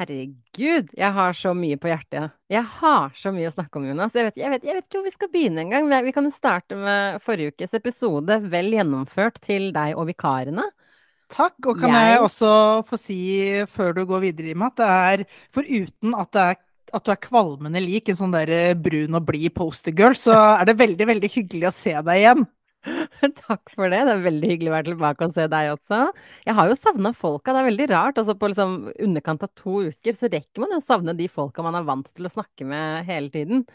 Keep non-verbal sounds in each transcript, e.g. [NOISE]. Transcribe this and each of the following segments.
Herregud, jeg har så mye på hjertet. Jeg har så mye å snakke om, Jonas. Jeg vet, jeg vet, jeg vet ikke hvor vi skal begynne engang. Vi kan jo starte med forrige ukes episode, vel gjennomført til deg og vikarene. Takk. Og kan jeg, jeg også få si, før du går videre, Rima, at det er foruten at det er at du er kvalmende lik en sånn der brun og blid postergirl, så er det veldig, veldig hyggelig å se deg igjen. [LAUGHS] Takk for det. Det er veldig hyggelig å være tilbake og se deg også. Jeg har jo savna folka. Det er veldig rart. Altså på liksom underkant av to uker så rekker man jo å savne de folka man er vant til å snakke med hele tiden.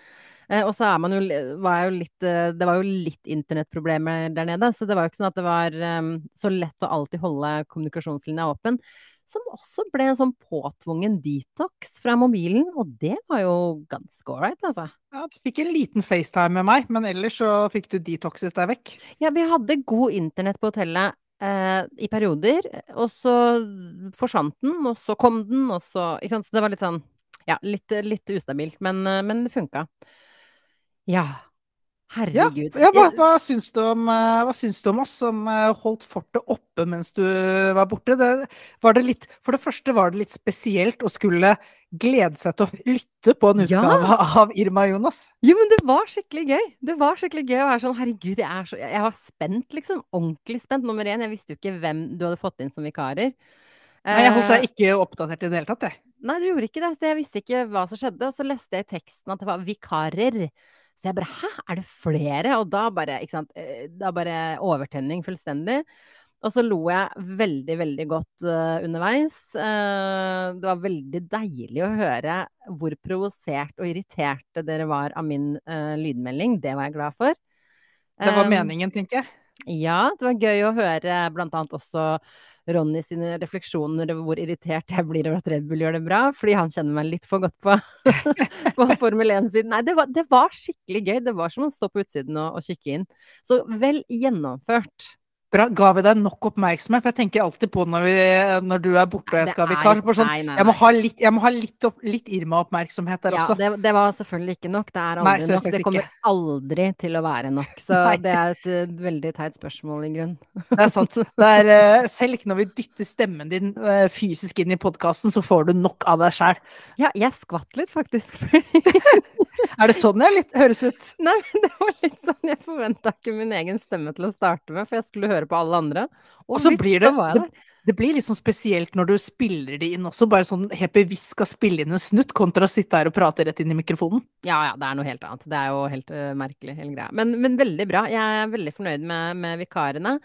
Eh, og så er man jo, var jo litt eh, Det var jo litt internettproblemer der nede. Så det var jo ikke sånn at det var um, så lett å alltid holde kommunikasjonslinja åpen som også ble en sånn påtvungen detox fra mobilen, og det var jo ganske ålreit, altså. Ja, du fikk en liten FaceTime med meg, men ellers så fikk du detoxet deg vekk. Ja, vi hadde god internett på hotellet eh, i perioder, og så forsvant den, og så kom den, og så Ikke sant, så det var litt sånn Ja, litt, litt ustabilt, men, eh, men det funka. Ja. Herregud. Ja, ja hva, hva, syns om, eh, hva, syns du om, oss som eh, holdt fortet oppe mens du var borte? Det, var det litt, for det første var det litt spesielt å skulle glede seg til å lytte på en utgave ja. av Irma Jonas. Jo, men det var skikkelig gøy. Det var skikkelig gøy å være sånn herregud, jeg, så, jeg var spent, liksom. Ordentlig spent. Nummer én, jeg visste jo ikke hvem du hadde fått inn som vikarer. Nei, jeg holdt deg eh, ikke oppdatert i det hele tatt, jeg. Nei, du gjorde ikke det. Så jeg visste ikke hva som skjedde. Og så leste jeg i teksten at det var vikarer. Så jeg bare Hæ, er det flere? Og da bare, ikke sant, eh, da bare overtenning fullstendig. Og så lo jeg veldig, veldig godt uh, underveis. Uh, det var veldig deilig å høre hvor provosert og irriterte dere var av min uh, lydmelding. Det var jeg glad for. Det var meningen, tenker jeg. Ja, det var gøy å høre blant annet også Ronny sine refleksjoner over hvor irritert jeg blir over at Red Bull gjør det bra, fordi han kjenner meg litt for godt på, [LAUGHS] på Formel 1-siden. Nei, det var, det var, skikkelig gøy. Det var som å stå på utsiden og, og kikke inn. Så vel gjennomført. Bra. Ga vi deg nok oppmerksomhet? For jeg tenker alltid på når, vi, når du er borte og jeg skal vikar. Sånn, nei, nei, nei. Jeg må ha litt, må ha litt, litt Irma-oppmerksomhet der ja, også. Det, det, var selvfølgelig ikke nok. Det er aldri nok. Det kommer ikke. aldri til å være nok. [LAUGHS] Så det er et, uh, veldig teit spørsmål, i grunn. Det er sant. [LAUGHS] Det er, uh, selv ikke når vi dytter stemmen din uh, fysisk inn i podkasten, så får du nok av deg sjæl. Ja, jeg skvatt litt, faktisk. [LAUGHS] er det sånn jeg litt, høres ut? Nei, det var litt sånn. Jeg forventa ikke min egen stemme til å starte med, for jeg skulle høre høre på alle andre. Og, og så blir det, det, det blir litt sånn spesielt når du spiller det inn også, bare sånn helt bevisst skal spille inn en snutt, kontra å sitte her og prate rett inn i mikrofonen. Ja, ja, det er noe helt annet. Det er jo helt uh, merkelig, hele greia. Men, men, veldig bra. Jeg er veldig fornøyd med, med, vikarene.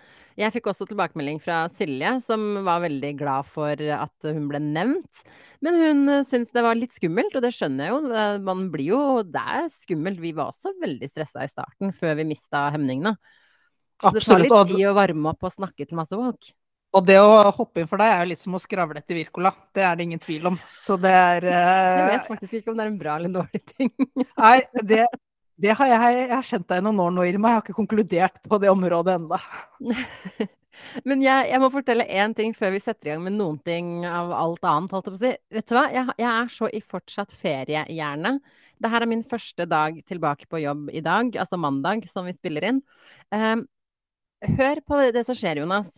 Jeg fikk også tilbakemelding fra Silje, som var veldig glad for at hun ble nevnt. Men hun uh, syntes det var litt skummelt, og det skjønner jeg jo. Man blir jo Det er skummelt. Vi var også veldig stressa i starten, før vi mista hemningene. Så det tar litt tid å varme opp og snakke til masse folk. Og det å hoppe inn for deg er jo litt som å skravle etter Wirkola. Det er det ingen tvil om. Så det er uh... [LAUGHS] Jeg vet faktisk ikke om det er en bra eller en dårlig ting. [LAUGHS] Nei, det, det har jeg, jeg har kjent deg i noen år nå, Irma. Jeg har ikke konkludert på det området ennå. [LAUGHS] Men jeg, jeg, må fortelle én ting før vi setter i gang med noen ting av alt annet. Vet du hva? Jeg, jeg er så i fortsatt feriehjerne. Dette er min første dag tilbake på jobb i dag, altså mandag, som vi spiller inn. Um, hør på det som skjer, Jonas.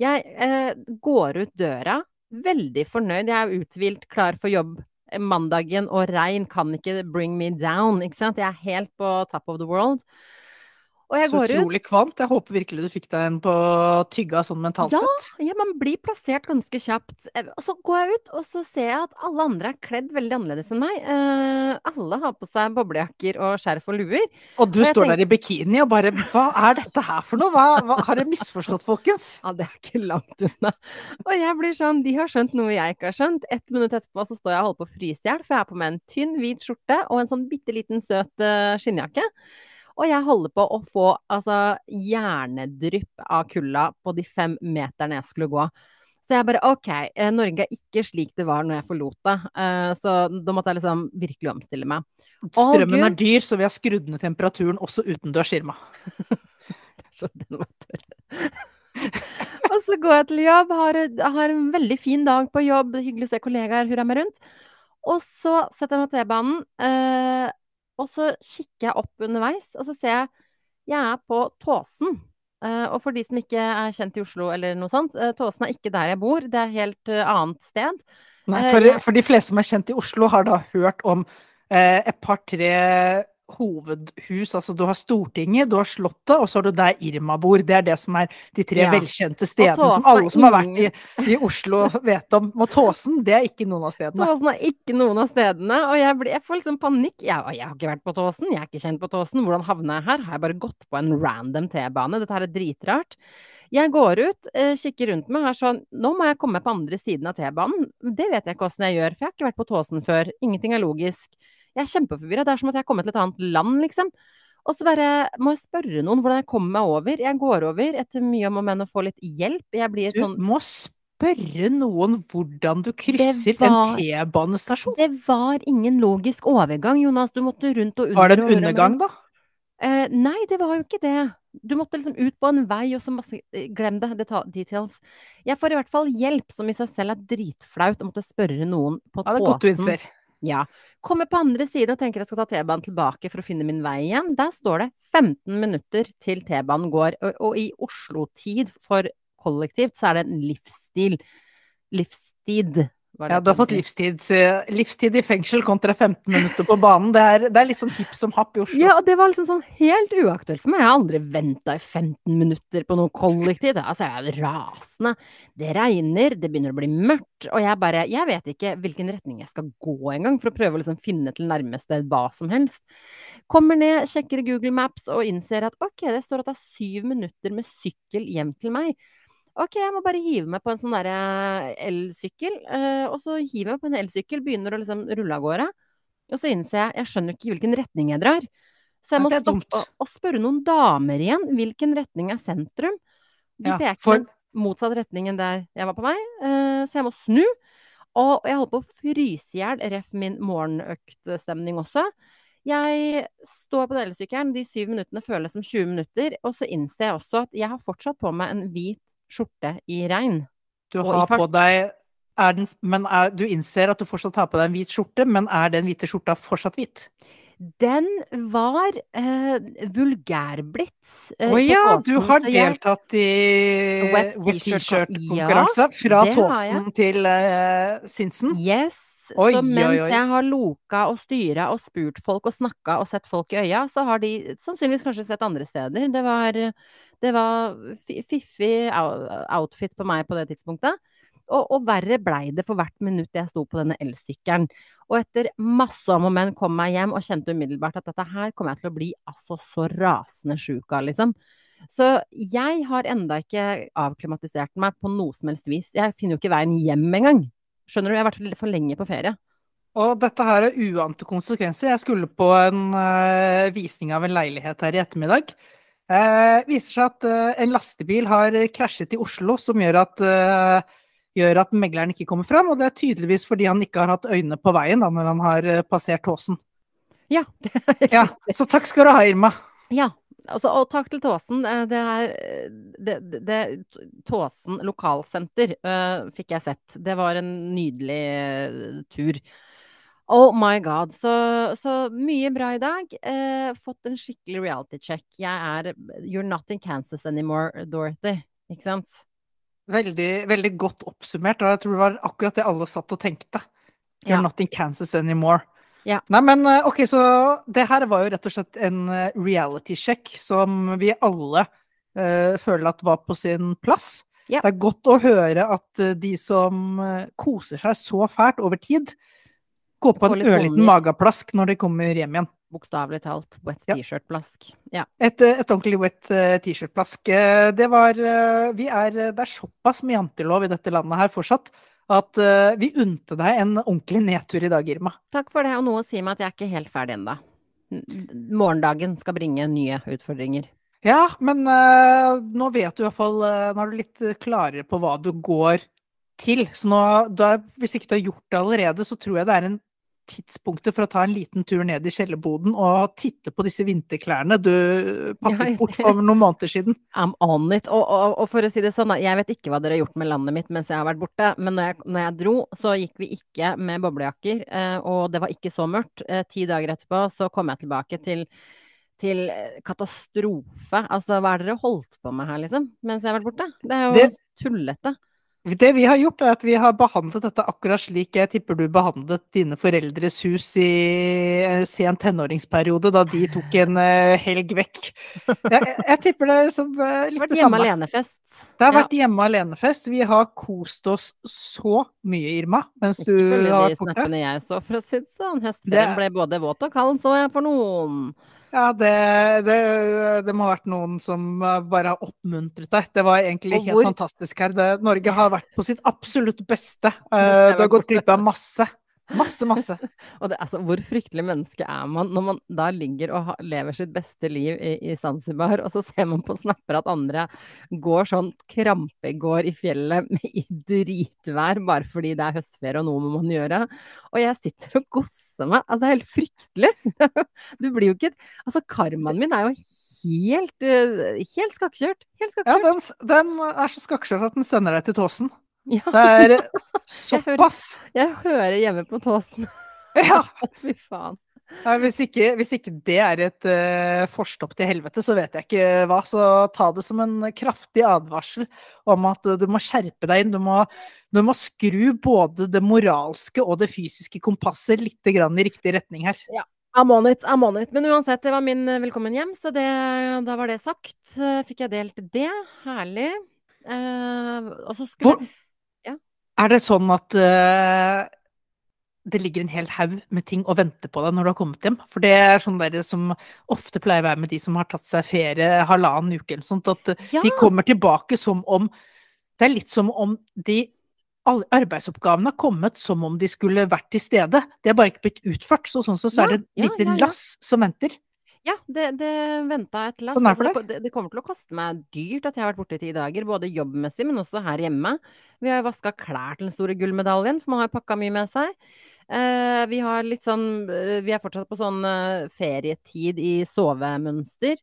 Jeg eh, går ut døra, veldig fornøyd. Jeg er uthvilt, klar for jobb. Mandagen og regn kan ikke bring me down, ikke sant. Jeg er helt på top of the world. Og jeg så går utrolig ut. kvamt. Jeg håper virkelig du fikk deg en på tygga sånn mentalt ja, sett. Ja, man blir plassert ganske kjapt. Eh, og så går jeg ut, og så ser jeg at alle andre er kledd veldig annerledes enn meg. Uh, alle har på seg boblejakker og skjerf og luer. Og du og står tenker... der i bikini og bare Hva er dette her for noe? Hva, hva har jeg misforstått, folkens? Ja, det er ikke langt unna. Og jeg blir sånn De har skjønt noe jeg ikke har skjønt. Ett minutt etterpå så står jeg og holder på å fryse i hjel, for jeg har på meg en tynn, hvit skjorte og en sånn bitte liten søt uh, skinnjakke. Og jeg holder på å få altså, hjernedrypp av kulda på de fem meterne jeg skulle gå. Så jeg bare OK, eh, Norge er ikke slik det var når jeg forlot det. Uh, så da måtte jeg liksom virkelig omstille meg. Strømmen er dyr, så vi har skrudd ned temperaturen også utendørs, Irma. [LAUGHS] så den var tørr. og så går jeg til jobb, har, har, en veldig fin dag på jobb, hyggelig å se kollegaer hurra meg rundt. Og så setter jeg meg på T-banen. Uh, og så kikker jeg opp underveis, og så ser jeg jeg er på Tåsen. Uh, og for de som ikke er kjent i Oslo eller noe sånt, uh, Tåsen er ikke der jeg bor, det er et helt uh, annet sted. Nei, Eh, for, for de fleste som er kjent i Oslo, har da hørt om eh, et par-tre hovedhus. Altså du har Stortinget, du har Slottet, og så har du der Irma bor. Det er det som er de tre Ja. velkjente stedene som alle som har vært i, i Oslo, vet om. Og Tåsen, det er ikke noen av stedene. Tåsen er ikke noen av stedene, og jeg, ble, jeg får liksom panikk. Jeg, jeg har ikke vært på Tåsen, jeg er ikke kjent på Tåsen. Hvordan havna jeg her? Har jeg bare gått på en random T-bane? Dette her er dritrart. Jeg går ut, eh, kikker rundt meg, er sånn Nå må jeg komme på andre siden av T-banen. Det vet jeg ikke åssen jeg gjør, for jeg har ikke vært på Tåsen før. Ingenting er logisk. Jeg er kjempeforvirra. Det er som at jeg har kommet til et annet land, liksom. Og så bare må jeg spørre noen hvordan jeg kommer meg over. Jeg går over etter mye om og men å få litt hjelp. Jeg blir Du sånn må spørre noen hvordan du krysser var- en T-banestasjon. Det var ingen logisk overgang, Jonas. Du måtte rundt og under. Var det en undergang, da? Eh, nei, det var jo ikke det. Du måtte liksom ut på en vei, og så masse eh, Glem det. det tar Details. Jeg får i hvert fall hjelp, som i seg selv er dritflaut, å måtte spørre noen på Ja, det er godt du innser. Ja. Kommer på andre siden og tenker jeg skal ta T-banen tilbake for å finne min vei igjen. Der står det 15 minutter til T-banen går. Og, og i Oslo-tid for kollektivt så er det en livsstil. Livstid. Ja, du har fått livstid, eh, livstid i fengsel kontra 15 minutter på banen. Det er, det er litt sånn hipp som happ i Oslo. Ja, og det var liksom sånn helt uaktuelt for meg. Jeg har aldri venta i 15 minutter på noe kollektivt. Altså, jeg er rasende. Det regner, det begynner å bli mørkt, og jeg bare Jeg vet ikke hvilken retning jeg skal gå engang, for å prøve å liksom finne til nærmeste hva som helst. Kommer ned, sjekker Google Maps og innser at ok, det står at det er syv minutter med sykkel hjem til meg. Ok, jeg må bare hive meg på en sånn derre elsykkel, eh, og så hiver jeg meg på en elsykkel, begynner å liksom rulle av gårde. Og så innser jeg jeg skjønner ikke hvilken retning jeg drar. Så jeg må stoppe og, spørre noen damer igjen hvilken retning er sentrum. De Ja, peker for- motsatt retning enn der jeg var på vei, eh, så jeg må snu. Og jeg holdt på å fryse i hjel, ref min morgenøktstemning også. Jeg står på den elsykkelen, de syv minuttene føles som 20 minutter, og så innser jeg også at jeg har fortsatt på meg en hvit skjorte i regn. Du har på deg er den, men er, Du innser at du fortsatt har på deg en hvit skjorte, men er den hvite skjorta fortsatt hvit? Den var eh, vulgærblitz. eh, oh, ja, du har deltatt i Wet wet t-shirt- t-shirt-konkurranse fra har jeg. Tåsen til eh, Sinsen. Yes. Oi, så mens oi. jeg har loka og styra og spurt folk og snakka og sett folk i øya, så har de sannsynligvis kanskje sett andre steder. Det var, det var fiffig outfit på meg på det tidspunktet. Og, og verre blei det for hvert minutt jeg sto på denne elsykkelen. Og etter masse om og men kom meg hjem og kjente umiddelbart at dette her kommer jeg til å bli altså så rasende sjuk av, liksom. Så jeg har enda ikke avklimatisert meg på noe som helst vis. Jeg finner jo ikke veien hjem engang. Skjønner du, jeg har vært for lenge på ferie. Og dette her er uante konsekvenser. Jeg skulle på en uh, visning av en leilighet her i ettermiddag. Uh, viser seg at uh, en lastebil har krasjet i Oslo, som gjør at, eh, gjør at megleren ikke kommer fram. Og det er tydeligvis fordi han ikke har hatt øynene på veien da, når han har passert Tåsen. Ja. Ja, så takk skal du ha, Irma. Ja. Altså, og takk til Tåsen. eh, Det er eh, det, det, Tåsen lokalsenter uh, fikk jeg sett. Det var en nydelig tur. Oh my god. Så, så mye bra i dag. Uh, fått en skikkelig reality check. Jeg er You're not in Kansas anymore, Dorothy. Ikke sant? Veldig, veldig godt oppsummert, og jeg tror det var akkurat det alle satt og tenkte. You're Ja. not in Kansas anymore. Ja. Nei, men eh, ok, så det her var jo rett og slett en eh, reality check som vi alle uh, føler at var på sin plass. Ja. Det er godt å høre at de som koser seg så fælt over tid, går på en ørliten mageplask når de kommer hjem igjen. Bokstavelig talt. Wet T-shirt-plask. Ja. Et, et ordentlig wet T-shirt-plask. Det var Vi er Det er såpass med jantelov i dette landet her fortsatt at uh, vi unte deg en ordentlig nedtur i dag, Irma. Takk for det, og noe sier meg at jeg er ikke helt ferdig ennå. Morgendagen skal bringe nye utfordringer. Ja, men uh, nå vet du i hvert fall eh, Nå er du litt klarere på hva du går til. Så nå, da, hvis ikke du har gjort det allerede, så tror jeg det er en tidspunktet for å ta en liten tur ned i kjellerboden og titte på disse vinterklærne du pakket bort for noen måneder siden. I'm on it. Og, og, og for å si det sånn, jeg vet ikke hva dere har gjort med landet mitt mens jeg har vært borte, men når jeg, når jeg dro, så gikk vi ikke med boblejakker, eh, og det var ikke så mørkt. Eh, ti dager etterpå så kom jeg tilbake til til eh, katastrofe. Altså, hva er det dere holdt på med her, liksom? Mens jeg har vært borte? Det er jo Det- tullete. Det vi har gjort, er at vi har behandlet dette akkurat slik jeg tipper du behandlet dine foreldres hus i en sen tenåringsperiode, da de tok en uh, helg vekk. Jeg, jeg, tipper det som uh, litt det samme. Alenefest. Det har vært hjemme alene-fest. Vi har kost oss så mye, Irma, mens du har vært borte. Ikke følge de snappene jeg så, for å si det sånn. Høstferien ble både våt og kald, så jeg for noen. Ja, det, det, det, må ha vært noen som bare har oppmuntret deg. Det var egentlig helt fantastisk her. Det, Norge har vært på sitt absolutt beste. Uh, du har gått glipp av masse. Masse, masse. [LAUGHS] det, altså, hvor fryktelig menneske er man når man da ligger og lever sitt beste liv i, i Zanzibar, og så ser man på snapper at andre går sånn krampegård i fjellet i dritvær bare fordi det er høstferie og noe må man gjøre. Og jeg sitter og gosser meg. Altså, det er helt fryktelig. [LAUGHS] Du blir jo ikke Altså, karmaen min er jo helt, eh, helt skakkjørt. Helt skakkjørt. Ja, den, den er så skakkjørt at den sender deg til tåsen. Ja. Det er [LAUGHS] såpass. Jeg, jeg hører hjemme på tåsen. Ja. [LAUGHS] Fy faen. Nei, hvis, ikke, hvis, ikke, det er et uh, forstopp til helvete, så vet jeg ikke hva. Så ta det som en kraftig advarsel om at uh, du må skjerpe deg inn. Du må, du må, skru både det moralske og det fysiske kompasset litt grann i riktig retning her. Ja. I'm on it, I'm on it. Men uansett, det var min uh, velkommen hjem, så det, da var det sagt. Fikk jeg delt det. Herlig. og så skulle Hvor, er det sånn at uh, det ligger en hel haug med ting og venter på deg når du har kommet hjem? For det er sånn der som ofte pleier å være med de som har tatt seg ferie halvannen uke eller sånt, at ja. de kommer tilbake som om Det er litt som om de alle arbeidsoppgavene har kommet som om de skulle vært til stede. De har bare ikke blitt utført. Så sånn så, så er det et lite ja, lass som venter. Ja, det, det venta et lass. Sånn altså, det, det, kommer til å koste meg dyrt at jeg har vært borte i ti dager, både jobbmessig, men også her hjemme. Vi har jo vaska klær til den store gullmedaljen, for man har jo pakka mye med seg. Uh, vi sånn uh, Vi er fortsatt på sånn uh, ferietid i sovemønster.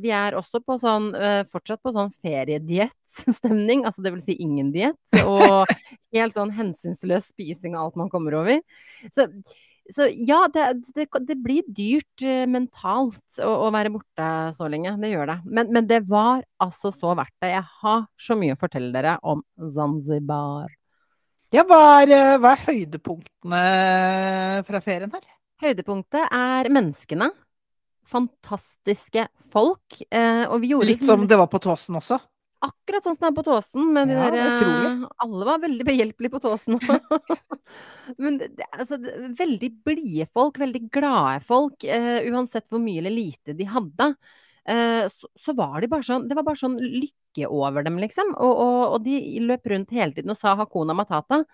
vi er også på sånn fortsatt på sånn feriedieettstemning, [LAUGHS] altså det vil si ingen diett. Og [LAUGHS] helt sånn hensynsløs spising av alt man kommer over. Så så ja, det, det, det blir dyrt uh, mentalt å, å, være borte så lenge. Det gjør det. Men, men, det var altså så verdt det. Jeg har så mye å fortelle dere om Zanzibar. Ja, hva er, eh, hva er høydepunktene fra ferien her? Høydepunktet er menneskene. Fantastiske folk. Uh, og vi gjorde Litt som det var på Tåsen også? Akkurat sånn som det er på Tåsen. Men ja, der, alle var veldig behjelpelige på Tåsen. [LAUGHS] men det, altså, veldig blide folk, veldig glade folk. Uh, uansett hvor mye eller lite de hadde. Uh, så, var de bare sånn Det var bare sånn lykke over dem, liksom. Og, og, og de løp rundt hele tiden og sa Hakuna Matata.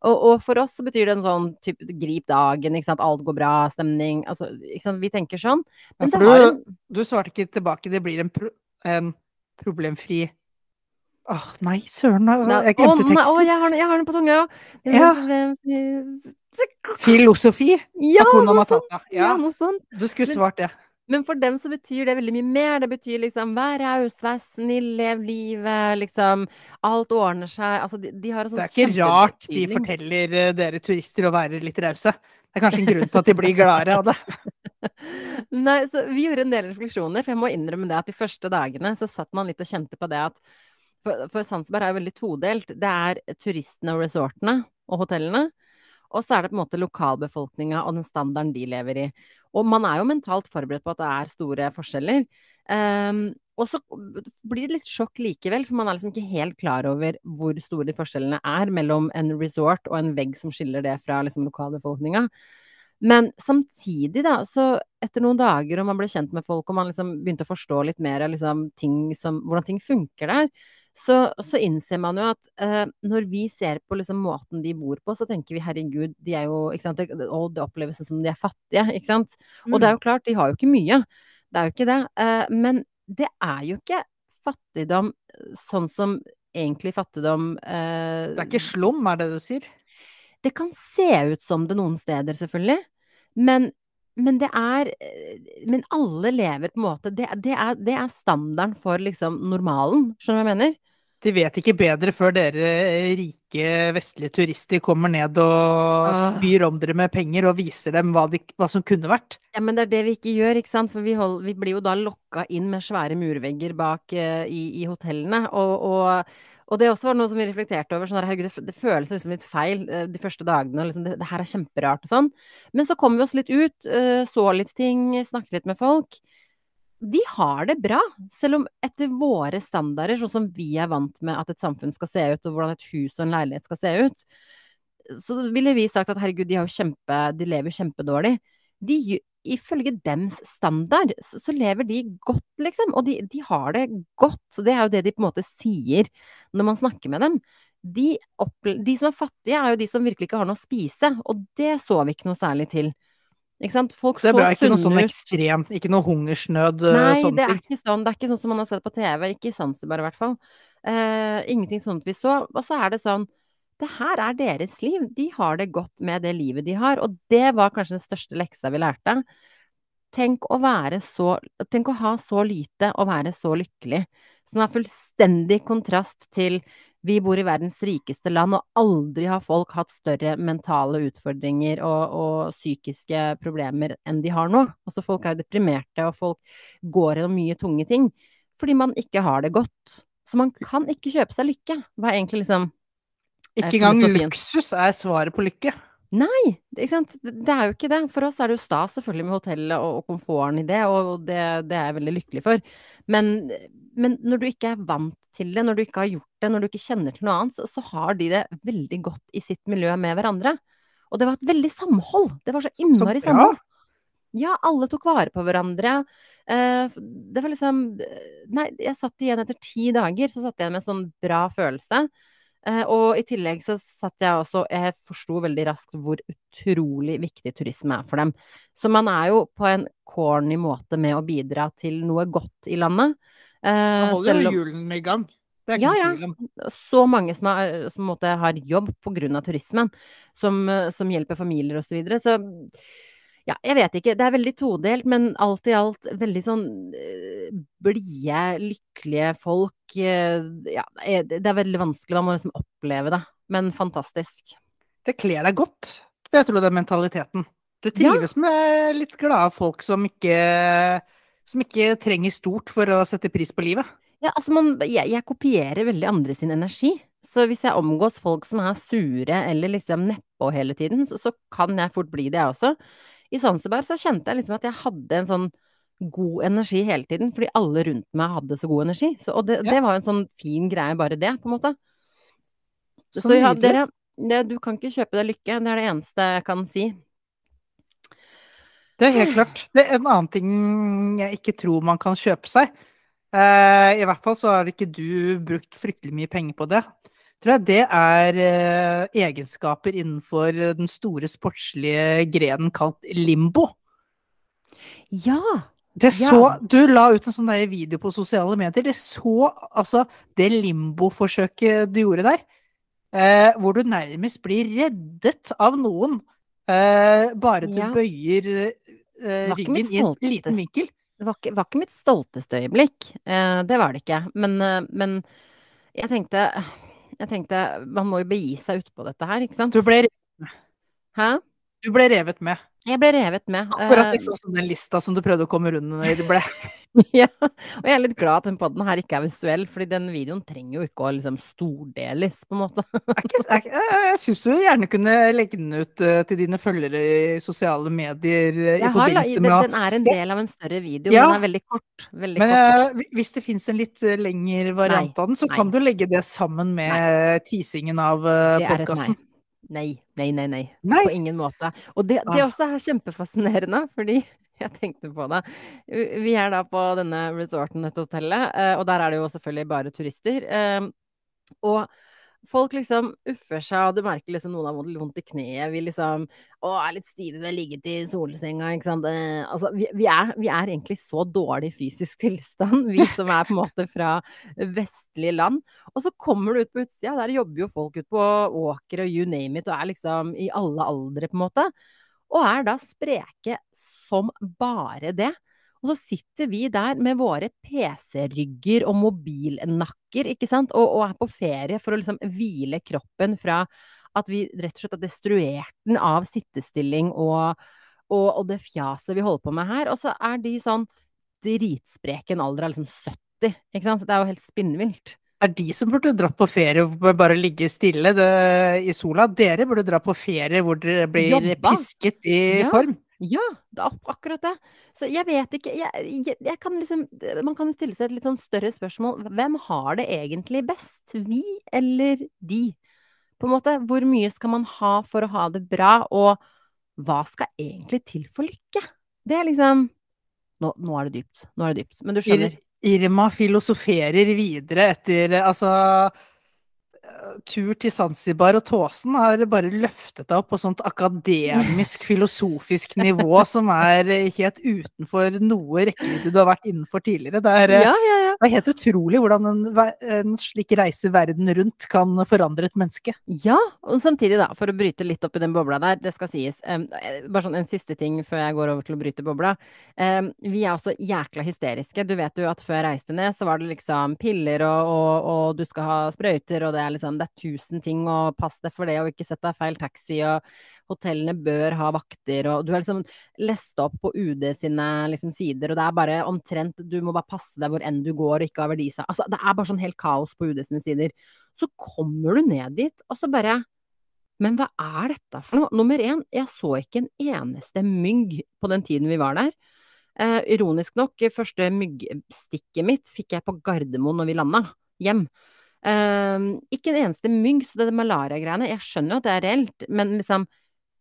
Og, og, for oss så betyr det en sånn type grip dagen, ikke sant, alt går bra, stemning Altså, ikke sant, vi tenker sånn. Men ja, du, en... du svarte ikke tilbake, det blir en, pro en problemfri Åh, oh, nei, søren, jeg glemte teksten. Å, jeg, har, jeg har den på tunga, ja. Filosofi? Ja, noe sånt. Ja. ja, noe sånt. Du skulle svart det. Men for dem så betyr det veldig mye mer. Det betyr liksom vær raus, vær snill, lev livet, liksom Alt ordner seg. Altså, de, de har en sånn Det er ikke rart de forteller uh, dere turister å være litt rause. Det er kanskje en grunn til at de blir gladere av det. [LAUGHS] Nei, så vi gjorde en del refleksjoner, for jeg må innrømme det at de første dagene så satt man litt og kjente på det at for, for Sandsberg er jo veldig todelt. Det er turistene og resortene og hotellene. Og så er det på en måte lokalbefolkninga og den standarden de lever i. Og man er jo mentalt forberedt på at det er store forskjeller. Um, og så blir det litt sjokk likevel, for man er liksom ikke helt klar over hvor store de forskjellene er mellom en resort og en vegg som skiller det fra liksom lokalbefolkninga. Men samtidig, da, så etter noen dager og man ble kjent med folk og man liksom begynte å forstå litt mer liksom, ting som, hvordan ting funker der, så, så, innser man jo at uh, når vi ser på liksom måten de bor på, så tenker vi herregud, de er jo ikke sant, Og det oppleves som de er fattige, ikke sant. Mm. Og det er jo klart, de har jo ikke mye. Det er jo ikke det. Uh, men det er jo ikke fattigdom sånn som egentlig fattigdom uh, Det er ikke slum, er det du sier? Det kan se ut som det noen steder, selvfølgelig. Men men det er Men alle lever på en måte Det, det, er, det er, standarden for liksom normalen. Skjønner du hva jeg mener? De vet ikke bedre før dere rike vestlige turister kommer ned og spyr om dere med penger og viser dem hva, de, hva som kunne vært. Ja, men det er det vi ikke gjør, ikke sant? For vi, hold, vi blir jo da lokka inn med svære murvegger bak uh, i, i hotellene. Og, og, og det også var noe som vi reflekterte over. Sånn herregud, det, det føles liksom litt feil eh, de første dagene. Liksom, det, det her er kjemperart og sånn. Men så kom vi oss litt ut, uh, så litt ting, snakket litt med folk. De har det bra, selv om etter våre standarder, sånn som vi er vant med at et samfunn skal se ut, og hvordan et hus og en leilighet skal se ut, så ville vi sagt at herregud, de, har kjempe, de lever kjempedårlig. De, ifølge dems standard, så, så lever de godt, liksom. Og de, de, har det godt. Så det er jo det de på en måte sier når man snakker med dem. De, de som er fattige, er jo de som virkelig ikke har noe å spise. Og det så vi ikke noe særlig til. Ikke sant? Folk Det så ble ikke noe sånn ekstremt, ikke noe hungersnød. eh, Nei, det er ikke sånn. Det er ikke sånn som man har sett på TV. Ikke i Zanzibar i hvert fall. Uh, ingenting sånt vi så. Og så er det sånn Det her er deres liv. De har det godt med det livet de har. Og det var kanskje den største leksa vi lærte. Tenk å være så Tenk å ha så lite og være så lykkelig. Som er fullstendig kontrast til vi bor i verdens rikeste land, og aldri har folk hatt større mentale utfordringer og, og psykiske problemer enn de har nå. Altså folk er jo deprimerte, og folk går gjennom mye tunge ting fordi man ikke har det godt. Så man kan ikke kjøpe seg lykke. Hva er egentlig liksom Ikke eh, engang luksus er svaret på lykke. Nei, ikke sant. Det er jo ikke det. For oss er det jo stas selvfølgelig med hotellet og, og komforten i det, og det, det er jeg veldig lykkelig for. Men, men når du ikke er vant til det, når du ikke har gjort det, når du ikke kjenner til noe annet, så, så har de det veldig godt i sitt miljø med hverandre. Og det var et veldig samhold. Det var så innmari samhold. Ja, alle tok vare på hverandre. Eh, det var liksom Nei, jeg satt igjen etter ti dager, så satt jeg igjen med en sånn bra følelse. Eh, og i tillegg så satt jeg også Jeg forsto veldig raskt hvor utrolig viktig turisme er for dem. Så man er jo på en corny måte med å bidra til noe godt i landet. Eh, Da holder jo hjulene i gang. Ja, ja. så mange som, er, som måte har jobb pga. turismen, som, eh, som hjelper familier osv. Så, videre. så ja, jeg vet ikke. Det er veldig todelt, men alt i alt veldig sånn eh, blide, lykkelige folk. Eh, Ja, det det er veldig vanskelig. Man må liksom oppleve det. Men fantastisk. Det kler deg godt, vil jeg tro det er mentaliteten. Du Ja. trives med litt glade folk som ikke, som ikke trenger stort for å sette pris på livet. Ja, altså man, jeg, jeg kopierer veldig andre sin energi. Så hvis jeg omgås folk som er sure eller liksom nedpå hele tiden, så, så kan jeg fort bli det, jeg også. I Zanzibar så kjente jeg liksom at jeg hadde en sånn god energi hele tiden, fordi alle rundt meg hadde så god energi. Så, og det, Ja. det var jo en sånn fin greie, bare det, på en måte. Så Så ja, dere, det, du kan ikke kjøpe deg lykke. Det er det eneste jeg kan si. Det er helt klart. Det er en annen ting jeg ikke tror man kan kjøpe seg. Uh, I hvert fall så har ikke du brukt fryktelig mye penger på det. Tror jeg det er uh, egenskaper innenfor den store sportslige grenen kalt limbo. Ja! Det Ja. Du la ut en sånn video på sosiale medier. Det så altså det limbo-forsøket du gjorde der, eh, hvor du nærmest blir reddet av noen. Eh, bare du Ja. bøyer eh, ryggen i en liten vinkel. Det var ikke, var ikke mitt stolteste øyeblikk. Eh, det var det ikke. Men, eh, men jeg tenkte Jeg tenkte Man må jo begi seg utpå dette her, ikke sant? Du ble, Hæ? du ble revet med. Jeg ble revet med. Akkurat eh, liksom som den lista som du prøvde å komme under ble. [LAUGHS] ja. Og jeg er litt glad at den podden her ikke er visuell, fordi den videoen trenger jo ikke å liksom stordeles, på en måte. Ikke, er, ikke- jeg jeg syns du gjerne kunne legge den ut eh, til dine følgere i sosiale medier eh, i Jeg har, forbindelse den, med at den er en del av en større video, Ja. den er veldig kort. Veldig Men kort. eh, hvis det fins en litt eh, lengre variant av den, så nei. kan du legge det sammen med teasingen av nei. podkasten. Nei, nei, nei, nei. Nei. På ingen måte. Og det, det Ah. også er kjempefascinerende, [LAUGHS] fordi jeg tenkte på det. Vi er da på denne resorten, dette hotellet, eh, og der er det jo selvfølgelig bare turister. eh, Og folk liksom uffer seg, og du merker liksom noen har vondt, i kneet. Vi liksom å, er litt stive ved å ligget i solsenga, ikke sant. Eh, Altså, vi, vi, er, vi er egentlig så dårlig fysisk tilstand, vi som er på en måte fra vestlige land. Og så kommer du ut på utsida, der jobber jo folk ut på åker og you name it, og er liksom i alle aldre, på en måte. Og er da spreke som bare det. Og så sitter vi der med våre PC-rygger og mobilnakker, ikke sant, og, og, er på ferie for å liksom hvile kroppen fra at vi rett og slett har destruert den av sittestilling og, og, og det fjaset vi holder på med her. Og så er de sånn dritspreken alder av liksom 70, ikke sant. Det er jo helt spinnvilt. Det er de som burde dratt på ferie og bare ligge stille det, i sola. Dere burde dra på ferie hvor dere blir Jobba. pisket i ja. form. Ja, det er akkurat det. Så jeg vet ikke jeg, jeg, jeg kan liksom, Man kan stille seg et litt sånn større spørsmål. Hvem har det egentlig best? Vi eller de? På en måte, Hvor mye skal man ha for å ha det bra, og hva skal egentlig til for lykke? Det er liksom Nå, nå er det dypt. Nå er det dypt. Men du skjønner. Irma filosoferer videre etter Altså tur til Zanzibar og Tåsen har bare løftet deg opp på sånt akademisk, [LAUGHS] filosofisk nivå som er helt utenfor noe rekkevidde du har vært innenfor tidligere. Det er, ja, ja, ja. det er helt utrolig hvordan en, en, slik reise verden rundt kan forandre et menneske. Ja, og samtidig, da, for å bryte litt opp i den bobla der, det skal sies. Um, bare sånn en siste ting før jeg går over til å bryte bobla. Um, vi er også jækla hysteriske. Du vet jo at før jeg reiste ned, så var det liksom piller og, og, og du skal ha sprøyter, og det er liksom det er tusen ting, og pass deg for det, og ikke sett deg feil taxi, og hotellene bør ha vakter, og du har liksom lest opp på UD sine liksom, sider, og det er bare omtrent Du må bare passe deg hvor enn du går, og ikke ha verdisa. Altså, det er bare sånn helt kaos på UD sine sider. Så kommer du ned dit, og så bare men hva er dette for noe? Nummer én, jeg så ikke en eneste mygg på den tiden vi var der. Eh, ironisk nok, første myggstikket mitt fikk jeg på Gardermoen når vi landa hjem. Eh, ikke en eneste mygg, så det malaria-greiene Jeg skjønner jo at det er reelt, men liksom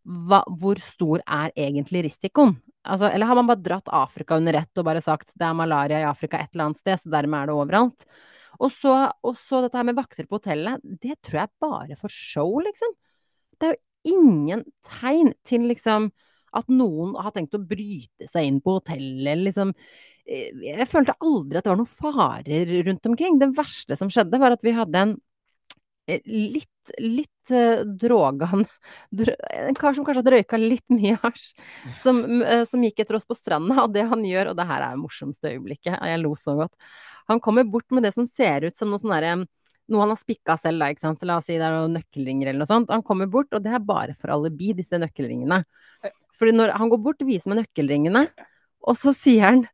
hva, Hvor stor er egentlig risikoen? Altså, eller har man bare dratt Afrika under ett og bare sagt det er malaria i Afrika et eller annet sted, så dermed er det overalt? Og så, og så dette her med vakter på hotellet, det tror jeg bare for show, liksom. Det er jo ingen tegn til liksom at noen har tenkt å bryte seg inn på hotellet, liksom Eh, jeg følte aldri at det var noen farer rundt omkring. Det verste som skjedde, var at vi hadde en eh, litt, litt uh, drogan [LAUGHS] En kar som kanskje hadde røyka litt [LAUGHS] mye hasj, som, uh, som, gikk etter oss på stranda, og det han gjør, og det her er det morsomste øyeblikket, jeg lo så godt Han kommer bort med det som ser ut som noe sånn derre noe han har spikka selv, da, ikke sant. La oss si det er noen nøkkelringer eller noe sånt. Han kommer bort, og det er bare for alibi, disse nøkkelringene. Fordi når han går bort og viser meg nøkkelringene, og så sier han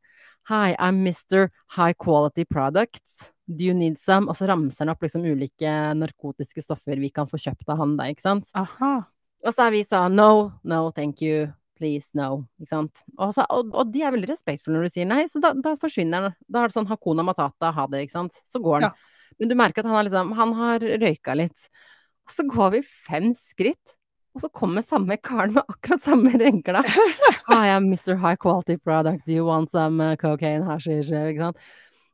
Hi, I'm Mr. High Quality Products. Do you need some? Og så ramser han opp liksom ulike narkotiske stoffer vi kan få kjøpt av han der, ikke sant. Aha. Og så er vi sånn no, no, thank you, please, no. Ikke sant. Og, så, og, og de er veldig respektfulle når du sier nei, så da, da, forsvinner han. Da er det sånn Hakuna Matata, ha det, ikke sant. Så går han. Ja. Men du merker at han har liksom Han har røyka litt. Og så går vi fem skritt, og så kommer samme karen med akkurat samme regla. I am Mr. High Quality Product, do you want some uh, cocaine, hashish, ikke sant.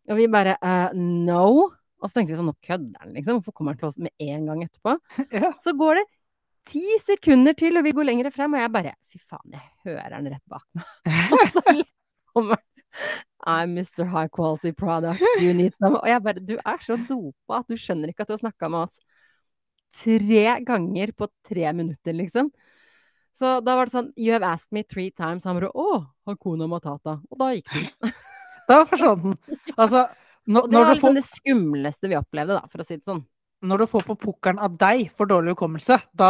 Og vi bare uh, no. Og så tenkte vi sånn, nå kødder han, liksom. Hvorfor kommer han til oss med en gang etterpå? [LAUGHS] Ja. Så går det ti sekunder til, og vi går lenger frem, og jeg bare Fy faen, jeg hører han rett bak meg. [LAUGHS] [LAUGHS] og så kommer I'm Mr. High Quality Product, you need some? Og jeg bare Du er så dopa at du skjønner ikke at du har snakka med oss tre ganger på tre minutter, liksom. Så da var det sånn You have asked me three times. Han bare Å, Hakuna Matata. Og da gikk den. Da forsvant den. Altså, når, det var liksom får... det skumleste vi opplevde, da, for å si det sånn. Når du får på pukkelen av deg for dårlig hukommelse, da,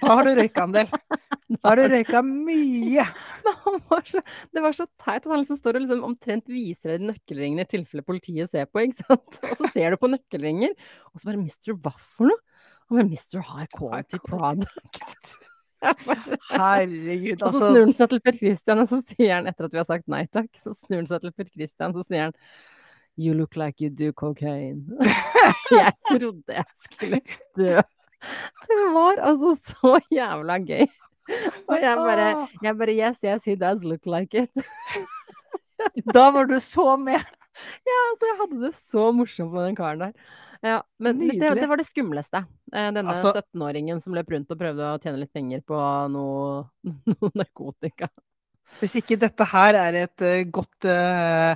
da har du røyka en del. Da har du røyka mye. [LAUGHS] Var så, det var så teit at han liksom står og liksom omtrent viser deg nøkkelringene i tilfelle politiet ser på. ikke sant? [LAUGHS] Og så ser du på nøkkelringer, og så bare Mr. hva for noe? Han bare Mr. High Quality Product. [LAUGHS] Herregud, altså. Og så altså snur han seg til Per Christian, og så sier han, etter at vi har sagt nei takk, så snur han seg til Per Christian, så sier han You look like you do cocaine. [LAUGHS] jeg trodde jeg skulle dø. Det var altså så jævla gøy. Og jeg bare, jeg bare Yes, yes, he does look like it. da var du så med. Ja, altså, jeg hadde det så morsomt med den karen der. Ja, men det, det, var det skumleste. Eh, denne altså, 17-åringen som løp rundt og prøvde å tjene litt penger på noe, [LAUGHS] noe narkotika. Hvis ikke dette her er et uh, godt uh,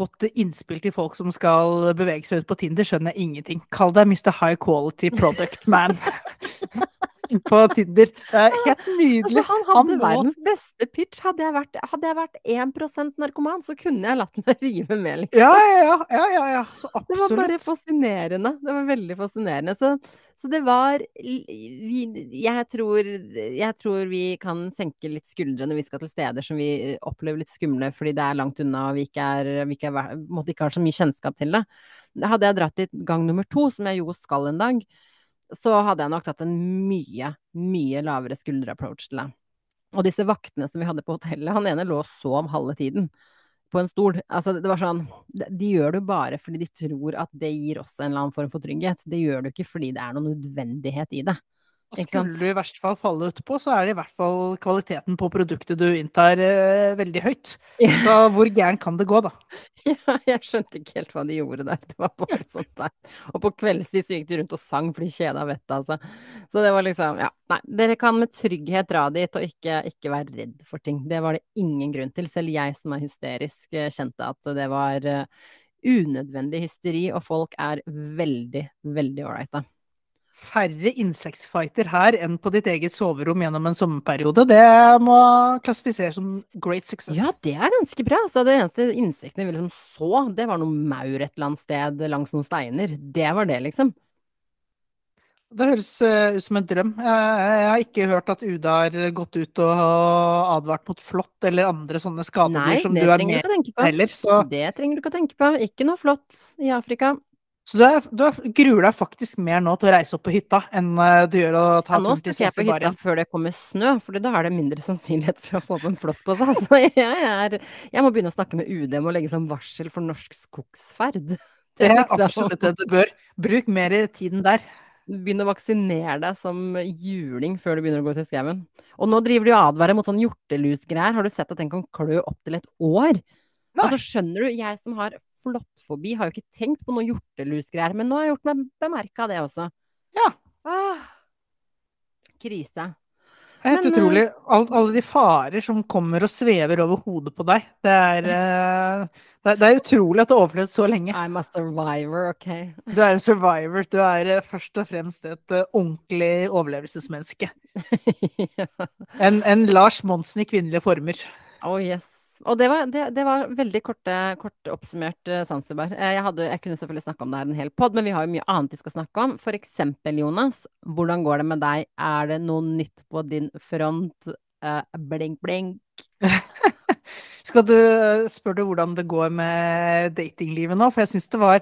godt innspill til folk som skal bevege seg ut på Tinder, skjønner jeg ingenting. Kall deg Mr. High Quality Product Man. [LAUGHS] [LAUGHS] på Tinder. Det er helt nydelig. Altså, han hadde han verdens beste pitch. Hadde jeg, vært, hadde jeg vært 1% narkoman, så kunne jeg latt meg [LAUGHS] rive med, liksom. Ja, ja, ja. ja, ja. Så absolutt. Det var bare fascinerende. Det var veldig fascinerende. Så, så det var vi, jeg, tror, jeg tror vi kan senke litt skuldre når vi skal til steder som vi opplever litt skumle fordi det er langt unna og vi ikke, er, vi ikke, er, ikke har så mye kjennskap til det. Hadde jeg dratt dit gang nummer to, som jeg jo skal en dag, så hadde jeg nok tatt en mye, mye lavere skulderapproach til det. Og disse vaktene som vi hadde på hotellet, han ene lå og sov halve tiden på en stol. Altså, det var sånn De gjør det bare fordi de tror at det gir oss en eller annen form for trygghet. Det gjør du ikke fordi det er noen nødvendighet i det. Skulle du i verste fall falle utpå, så er det i hvert fall kvaliteten på produktet du inntar, eh, veldig høyt. Så hvor gæren kan det gå, da? [LAUGHS] Ja, jeg skjønte ikke helt hva de gjorde der. Det var bare [LAUGHS] sånt der. Og på kveldstid så gikk de rundt og sang for de kjeda vettet, altså. Så det var liksom, ja. Nei, dere kan med trygghet dra dit og ikke, ikke, være redd for ting. Det var det ingen grunn til. Selv jeg som er hysterisk, eh, kjente at det var uh, unødvendig hysteri, og folk er veldig, veldig ålreite færre insektfighter her enn på ditt eget soverom gjennom en sommerperiode. Det må klassifiseres som great success. Ja, det er ganske bra. Så det eneste insektene vi liksom så, det var noe maur et eller annet sted langs noen steiner. Det var det, liksom. Det høres uh, ut som en drøm. Jeg, har ikke hørt at UD har gått ut og advart mot flått eller andre sånne skadedyr som du er med på heller. Så... Det trenger du ikke å tenke på. Ikke noe flått i Afrika. Så du, er, du er, gruer deg faktisk mer nå til å reise opp på hytta enn uh, du gjør å ta ja, turen til Sesibarien? Nå skal jeg på hytta før det kommer snø, for da er det mindre sannsynlighet for å få på en flått på seg. [LAUGHS] Så jeg, er, jeg, må begynne å snakke med UD om å legge sånn varsel for norsk skogsferd. [LAUGHS] Det er liksom. absolutt det du bør. Bruk mer i tiden der. Begynn å vaksinere deg som juling før du begynner å gå til skauen. Og nå driver de og advarer mot sånn hjortelusgreier. Har du sett at den kan klø opptil et år? Nei. Altså, skjønner du, jeg som har flåttfobi, har jo ikke tenkt på noe hjortelusgreier, men nå har jeg gjort meg bemerka det også. Ja. Ah, krise. Det er helt men, utrolig. Eh, all, alle de farer som kommer og svever over hodet på deg. Det er, uh, [LAUGHS] det, det er utrolig at du har overlevd så lenge. I'm a survivor, OK. Du er en survivor. Du er uh, først og fremst et ordentlig overlevelsesmenneske. [LAUGHS] ja. en, en Lars Monsen i kvinnelige former. Oh yes. Og det var, det, det var veldig korte, kort oppsummert Zanzibar. Uh, jeg, hadde, jeg, kunne selvfølgelig snakke om det her en hel pod, men vi har jo mye annet vi skal snakke om. For eksempel, Jonas, hvordan går det med deg? Er det noe nytt på din front? Uh, blink, blink. [LAUGHS] skal du spørre hvordan det går med datinglivet nå? For jeg syns det,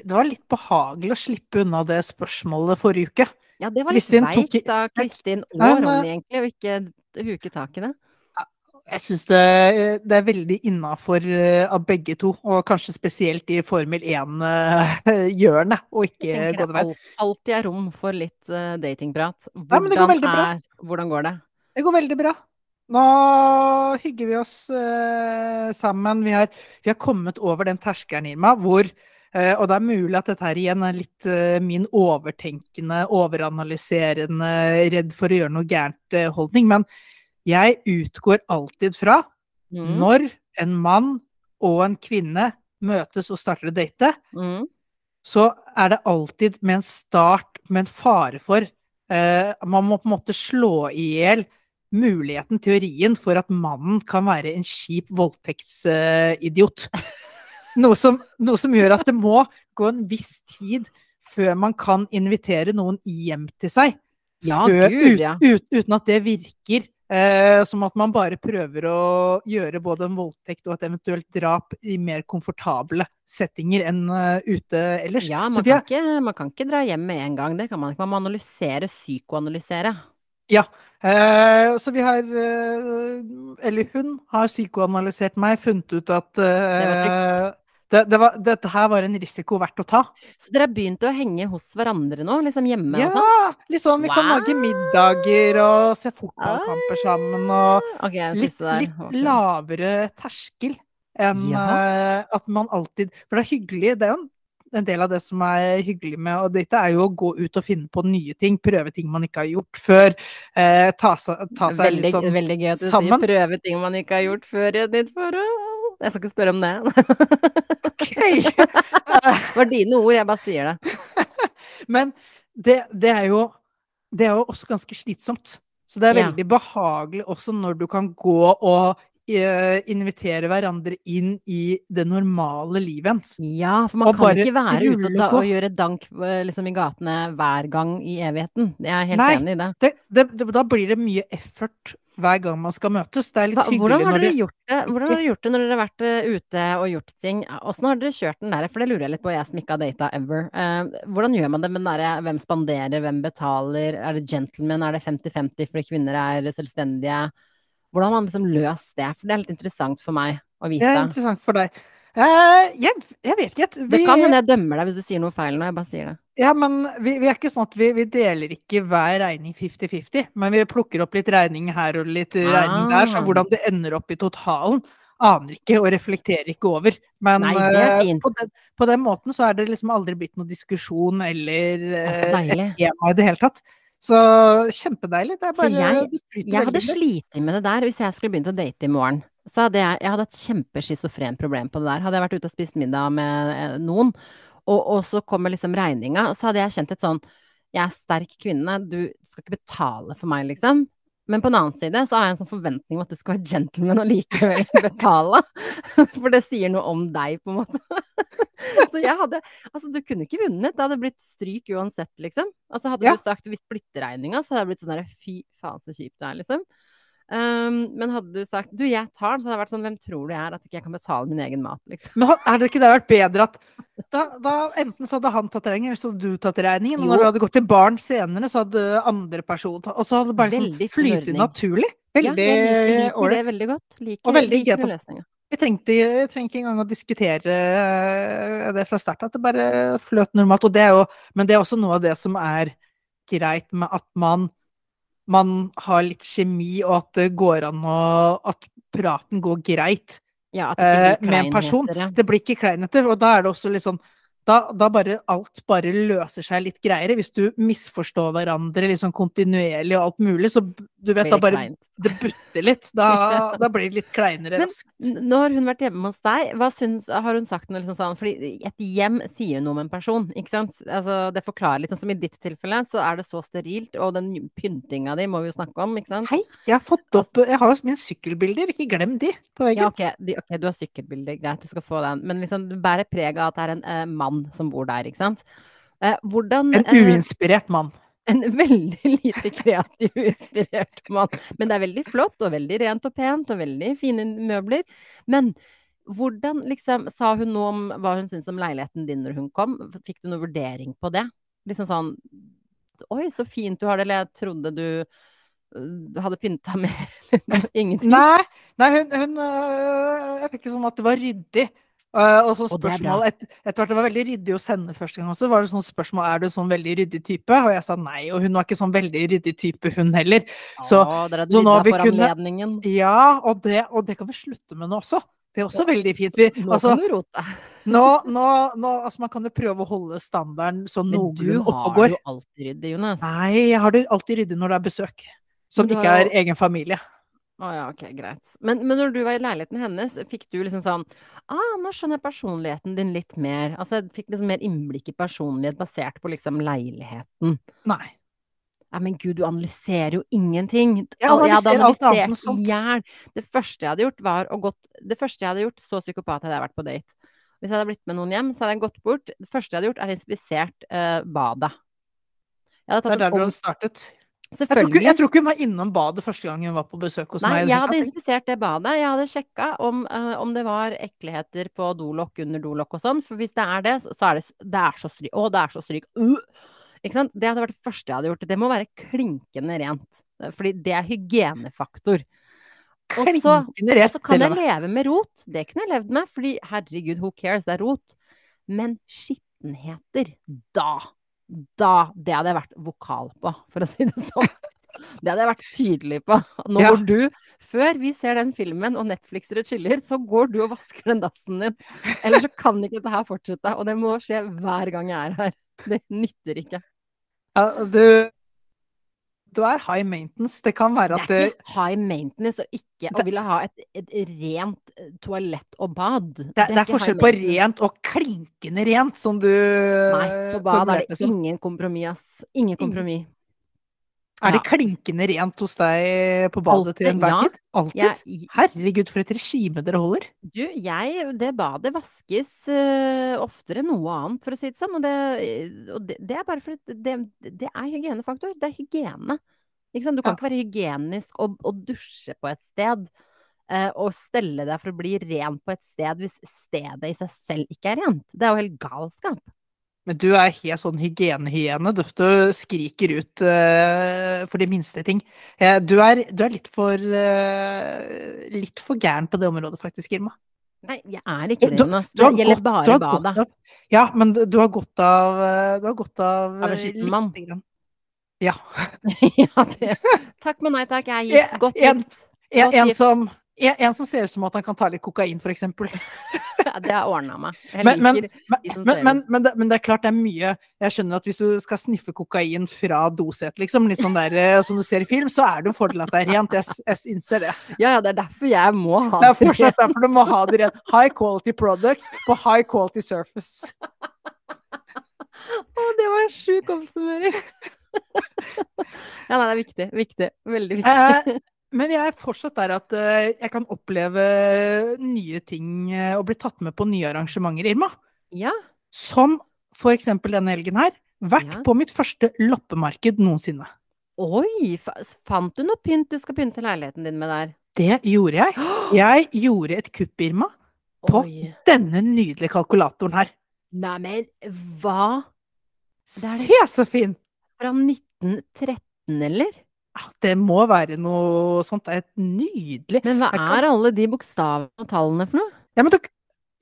det, var litt behagelig å slippe unna det spørsmålet forrige uke. Ja, det var litt veit av Kristin og Ronny, egentlig, å ikke huke tak i det jeg syns det, det, er veldig innafor uh, av begge to, og kanskje spesielt i Formel 1-hjørnet, [LAUGHS] uh, og ikke gå den veien. Alltid er rom for litt uh, datingprat. Hvordan, ja, går er, hvordan går det? Det går veldig bra. Nå hygger vi oss uh, sammen. Vi har, vi har, kommet over den terskelen, Irma, hvor uh, Og det er mulig at dette her igjen er litt uh, min overtenkende, overanalyserende, redd for å gjøre noe gærent-holdning. men jeg utgår alltid fra mm. når en mann og en kvinne møtes og starter å date, mm. så er det alltid med en start med en fare for uh, Man må på en måte slå i hjel muligheten, teorien, for at mannen kan være en kjip voldtektsidiot. Eh, [LAUGHS] noe, som, noe som gjør at det må gå en viss tid før man kan invitere noen hjem til seg. Ja, før, Gud, ja. Ut, ut, uten at det virker Eh, som at man bare prøver å gjøre både en voldtekt og et eventuelt drap i mer komfortable settinger enn uh, ute ellers. Ja, man, kan ikke, man, kan ikke, dra hjem med en gang. Det kan man ikke. Man må analysere, psykoanalysere. Ja. Eh, så vi har eh, Eller hun har psykoanalysert meg, funnet ut at eh, det, det var, dette her var en risiko verdt å ta. Så dere har begynt å henge hos hverandre nå? Liksom hjemme ja, og sånn? Ja, liksom. Vi wow. kan lage middager og se fotballkamper sammen. Og okay, litt, litt okay. lavere terskel enn ja. uh, at man alltid For det er hyggelig. Det er jo en del av det som er hyggelig med og dette, er jo å gå ut og finne på nye ting. Prøve ting man ikke har gjort før. Uh, ta, ta, seg veldig, litt sånn veldig gøy at du sammen. sier prøve ting man ikke har gjort før i et nytt forhold. Jeg skal ikke spørre om det. ok! det var dine ord, jeg bare sier det. [LAUGHS] Men det, det, er jo det er jo også ganske slitsomt. Så det er Ja. veldig behagelig også når du kan gå og eh, invitere hverandre inn i det normale livet ens. Ja, for man Og kan ikke være ute og, da, og gjøre dank eh, liksom, i gatene hver gang i evigheten. Jeg er helt Nei. enig i det. Det, det, det, da blir det mye effort hver gang man skal møtes. Det er litt Hva, hyggelig har når de det hvordan har dere gjort det når dere har vært eh, ute og gjort ting? Åssen har dere kjørt den der? For det lurer jeg litt på, jeg som ikke har data ever. Uh, hvordan gjør man det med den derre hvem spanderer, hvem betaler? Er det gentleman, er det 50-50 fordi kvinner er selvstendige? Hvordan har man liksom løst det? For det er litt interessant for meg å vite. Det er interessant for deg. Eh, jeg, jeg vet ikke. Det kan hende jeg dømmer deg hvis du sier noe feil nå, jeg bare sier det. ja, men vi, vi er ikke sånn at vi, vi deler ikke hver regning 50-50, men vi plukker opp litt regning her og litt regning der. Så Ah. hvordan det ender opp i totalen, aner ikke og reflekterer ikke over. Men Nei, fint. på, den, på den måten så er det liksom aldri blitt noe diskusjon eller er eh, et tema i det hele tatt. Så kjempedeilig. Det er For bare jeg- det Jeg hadde slitt med det der hvis jeg skulle begynt å date i morgen. Så hadde jeg, jeg hadde et kjempeschizofrent problem på det der. Hadde jeg vært ute og spist middag med eh, noen, og, og så kommer liksom regninga, så hadde jeg kjent et sånn Jeg er sterk kvinne, du skal ikke betale for meg, liksom. Men på den annen side så har jeg en sånn forventning om at du skal være gentleman og likevel [LAUGHS] betale. For det sier noe om deg, på en måte. [LAUGHS] Så jeg hadde Altså, du kunne ikke vunnet. Det hadde blitt stryk uansett, liksom. Altså, hadde Ja. du sagt vi splitter regninga, så hadde det blitt sånn derre fy faen så kjipt det er, liksom. Um, men hadde du sagt du, jeg tar den, så hadde det vært sånn hvem tror du jeg er at ikke jeg kan betale min egen mat, liksom. Men er det ikke det vært bedre at da, da enten så hadde han tatt regningen, eller så hadde du tatt regningen. Og når du hadde gått til barn senere, så hadde andre person tatt Og så hadde det bare liksom flytet naturlig. Veldig ålreit. ålreit. veldig godt. Liker, Og veldig liker greit løsninga. Vi trengte, jeg trenger ikke engang å diskutere eh, det fra start, at det bare fløt normalt. Og det er jo, men det er også noe av det som er greit med at man, man har litt kjemi, og at det går an å At praten går greit Ja, eh, med en person. Det blir ikke kleinheter, og da er det også litt sånn da, da bare alt bare løser seg litt greiere. Hvis du misforstår hverandre liksom kontinuerlig og alt mulig, så du vet da bare kleint. det butter litt. Da, [LAUGHS] da blir det litt kleinere Men raskt. nå har hun vært hjemme hos deg. Hva syns, har hun sagt noe liksom sånn Fordi et hjem sier noe om en person, ikke sant? Altså, det forklarer litt. Sånn som i ditt tilfelle, så er det så sterilt, og den pyntinga di må vi jo snakke om, ikke sant? Hei, jeg har fått opp Jeg har mine sykkelbilder, ikke glem de på Ja, veggen. ok, de, ok, du har sykkelbilder, greit, du skal få den. Men liksom, du bærer preg av at det er en eh, mann som bor der, ikke sant? Eh, hvordan En eh, uinspirert mann. En [LAUGHS] veldig lite kreativ, inspirert mann. Men det er veldig flott, og veldig rent og pent, og veldig fine møbler. Men hvordan, liksom, sa hun noe om hva hun syntes om leiligheten din når hun kom? Fikk du noen vurdering på det? Liksom sånn Oi, så fint du har det, eller jeg trodde du du hadde pynta mer, [LAUGHS] eller ingenting. Nei, nei hun, hun øh, Jeg fikk ikke sånn at det var ryddig. Uh, og så spørsmål et, Etter hvert det var veldig ryddig å sende første gang også, var det sånn spørsmål er du sånn veldig ryddig type. Og jeg sa nei, og hun var ikke sånn veldig ryddig type, hun heller. Så, Å, dere så nå har vi kunnet- ja, og det, og det kan vi slutte med nå også. Det er også veldig fint. Vi, Nå altså, kan du rote. nå, nå, nå, altså, man kan jo prøve å holde standarden sånn Men du har jo alltid ryddig, Jonas. Nei, jeg har det alltid ryddig når det er besøk. Som ikke er egen familie. Å ja, ok, greit. Men, men når du var i leiligheten hennes, fikk du liksom sånn Ah, nå skjønner jeg personligheten din litt mer. Altså, jeg fikk liksom mer innblikk i personlighet basert på liksom leiligheten. Nei. Ja, men gud, du analyserer jo ingenting. Jeg Al- jeg hadde analyserer alt annet analysert i hjel. Det første jeg hadde gjort, var å gått Det første jeg hadde gjort, så psykopat hadde jeg vært på date. Hvis jeg hadde blitt med noen hjem, så hadde jeg gått bort. Det første jeg hadde gjort, er inspisert eh, badet. Det er der du hadde startet. Selvfølgelig. jeg tror ikke hun var innom badet første gang hun var på besøk hos Nei, meg. jeg hadde inspisert det badet. Jeg hadde sjekka om, uh, om det var ekleheter på dolokk under dolokk og sånn. For hvis det er det, så så er det, det er så stryk. Å, det er så stryk. Uh! Ikke sant? Det hadde vært det første jeg hadde gjort. Det må være klinkende rent. Fordi det er hygienefaktor. Og så, og så kan jeg leve med rot. Det kunne jeg levd med, fordi herregud, who cares, det er rot. Men skittenheter, da, da, det hadde jeg vært vokal på, for å si det sånn. Det hadde jeg vært tydelig på. Nå Ja. går du, før vi ser den filmen og Netflixere chiller, så går du og vasker den dassen din. Ellers så kan ikke dette her fortsette, og det må skje hver gang jeg er her. Det nytter ikke. Ja, du, du er high maintenance. Det kan være at Det er ikke high maintenance å ikke å ville ha et, et rent eh, toalett og bad. det, er- det er forskjell på rent og klinkende rent, som du Nei, på bad er det ingen kompromiss, ass. Ingen kompromiss. Er det klinkende rent hos deg på badet til Alltid, enhver ja. tid? Alltid? Ja. Herregud, for et regime dere holder. du, jeg Det badet vaskes uh, oftere enn noe annet, for å si det sånn. Og det, og det, det er bare fordi det, det er hygienefaktor. Det er hygiene. Du kan Ja. ikke være hygienisk og, og dusje på et sted. eh, og stelle deg for å bli ren på et sted hvis stedet i seg selv ikke er rent. Det er jo helt galskap. Men du er helt sånn hygienehyene. Du, du skriker ut uh, for de minste ting. Uh, du, er, du er litt for uh, litt for gæren på det området, faktisk, Irma. Nei, jeg er ikke det, Det gjelder godt- bare badet. Ja, men du har godt av Du har godt av Av en skitten mann. Ja. [LAUGHS] ja, det. Takk, men nei takk. Jeg er gift. Godt En- gift. En, Godt en, som, en, en som ser ut som at han kan ta litt kokain, eksempel. [LAUGHS] Ja, det har ordna meg. Men, men, men, det, men det er klart det er mye Jeg skjønner at hvis du skal sniffe kokain fra doset, liksom, litt sånn der eh, som du ser i film, så er det en fordel at det er rent. Jeg, jeg innser det. Ja, ja, det er derfor jeg må ha Det er fortsatt derfor du må ha det rent. High quality products på high quality surface. [LAUGHS] Å, det var en sjuk oppsummering. [LAUGHS] ja, nei, det er viktig. Viktig. Veldig viktig. Men jeg er fortsatt der at eh, jeg kan oppleve nye ting eh, og bli tatt med på nye arrangementer, Irma. Ja. Som for eksempel denne helgen her. Vært Ja. på mitt første loppemarked noensinne. Oi, fa fant du noe pynt du skal pynte leiligheten din med der? Det gjorde jeg. [GASPS] Jeg gjorde et kupp, Irma, på Oi. denne nydelige kalkulatoren her. Neimen, hva? Det det- Se så fin! Fra 1913, eller? Ah, Det må være noe sånt. Det er et nydelig Men hva kan- er alle de bokstavene og tallene for noe? Ja, men du,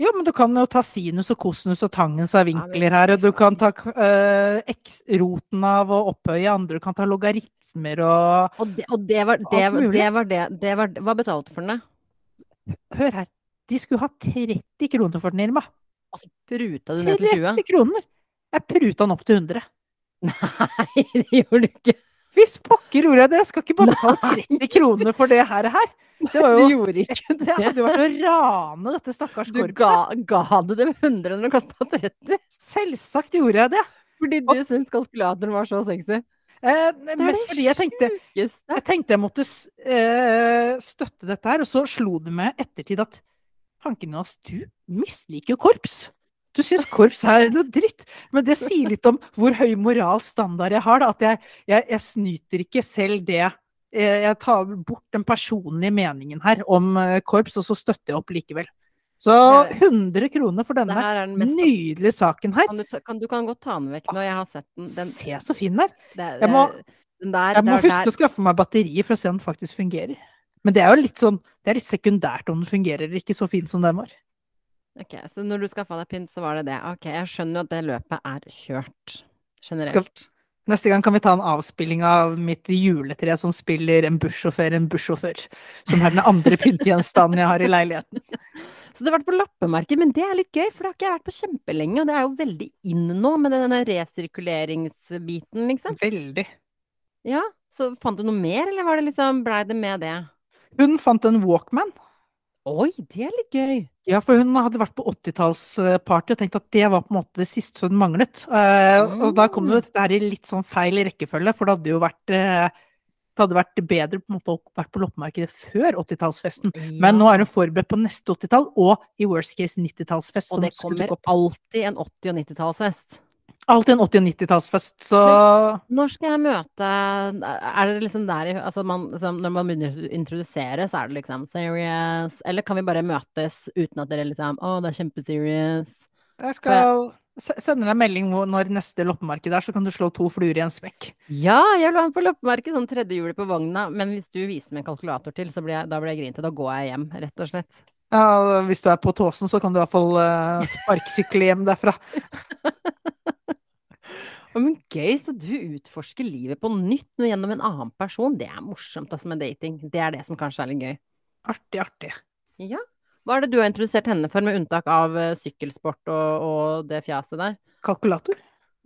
jo, men du kan jo ta sinus og kosinus og tangens av vinkler her, og du kan ta uh, x-roten av og opphøye andre, du kan ta logaritmer og Og det, og det var det, det var det, det var Hva betalte for den? da? Hør her, de skulle ha 30 kroner for den, Irma. Altså, pruta du ned til 20? 30 kroner! Jeg pruta den opp til 100. [LAUGHS] Nei, det gjorde du ikke. Hvis pokker gjorde jeg det! Jeg skal ikke bare betale 30 kroner for det her. her. Det var Du gjorde ikke [LAUGHS] Det hadde jo vært å rane dette stakkars Du korpset. ga, ga det det 100 når du kasta 30? Selvsagt gjorde jeg det. Fordi du syntes kalkulatoren var så sexy? Eh, mest fordi jeg tenkte. Jeg tenkte jeg måtte eh, støtte dette her, og så slo det meg ettertid at Hanken hans, du misliker jo korps. Du syns korps er noe dritt. Men det sier litt om hvor høy moralsk standard jeg har. Da. At jeg, jeg, jeg snyter ikke selv det. Jeg tar bort den personlige meningen her om eh, korps, og så støtter jeg opp likevel. Så 100 kroner for denne mest nydelige saken her. kan du, kan, du kan godt ta den vekk nå, jeg har sett den. den, Se så fin den er. Jeg må- den der, Jeg må huske å skaffe meg batteri for å se om den faktisk fungerer. Men det er jo litt sånn, det er litt sekundært om den fungerer eller ikke så fin som den var. Ok, så når du skaffa deg pynt, så var det det. Ok, jeg skjønner jo at det løpet er kjørt. Generelt. Skal- Neste gang kan vi ta en avspilling av mitt juletre som spiller en bussjåfør, en bussjåfør. Som er den andre pyntegjenstanden jeg har i leiligheten. [LAUGHS] Så det har vært på loppemarked, men det er litt gøy, for det har ikke jeg vært på kjempelenge. Og det er jo veldig inn nå med denne resirkuleringsbiten, liksom. Veldig. Ja, så fant du noe mer, eller var det liksom, blei det med det? Hun fant en Walkman. Oi, det er litt gøy. Ja, for hun hadde vært på 80-tallsparty og tenkt at det var på en måte det siste hun manglet. Eh, og da kom det jo dette her i litt sånn feil rekkefølge, for det hadde jo vært det hadde vært bedre på en måte å vært på loppemarkedet før 80-tallsfesten. Men nå er hun forberedt på neste 80-tall, og i worst case 90-tallsfest. Og det kommer alltid en 80- og 90-tallsfest. Alltid en 80- og 90-tallsfest. Så Når skal jeg møte Er det liksom der i altså man, liksom, Når man begynner å introdusere, så er det liksom serious Eller kan vi bare møtes uten at dere liksom Å, det er kjempeserious. jeg skal jeg... sende deg melding når neste loppemarked er, så kan du slå to fluer i en smekk. Ja, jeg vil ha på loppemarked, sånn tredje hjulet på vogna. Men hvis du viser meg en kalkulator til, så blir jeg, da blir jeg grinete. Da går jeg hjem, rett og slett. Ja, hvis du er på Tåsen, så kan du i hvert fall uh, sparkesykle hjem derfra. [LAUGHS] Men gøy, så du utforsker livet på nytt nå gjennom en annen person. Det er morsomt altså med dating. Det er det som kanskje er litt gøy. Artig, artig. Ja. Hva er det du har introdusert henne for, med unntak av eh, sykkelsport og, og det fjaset der? Kalkulator.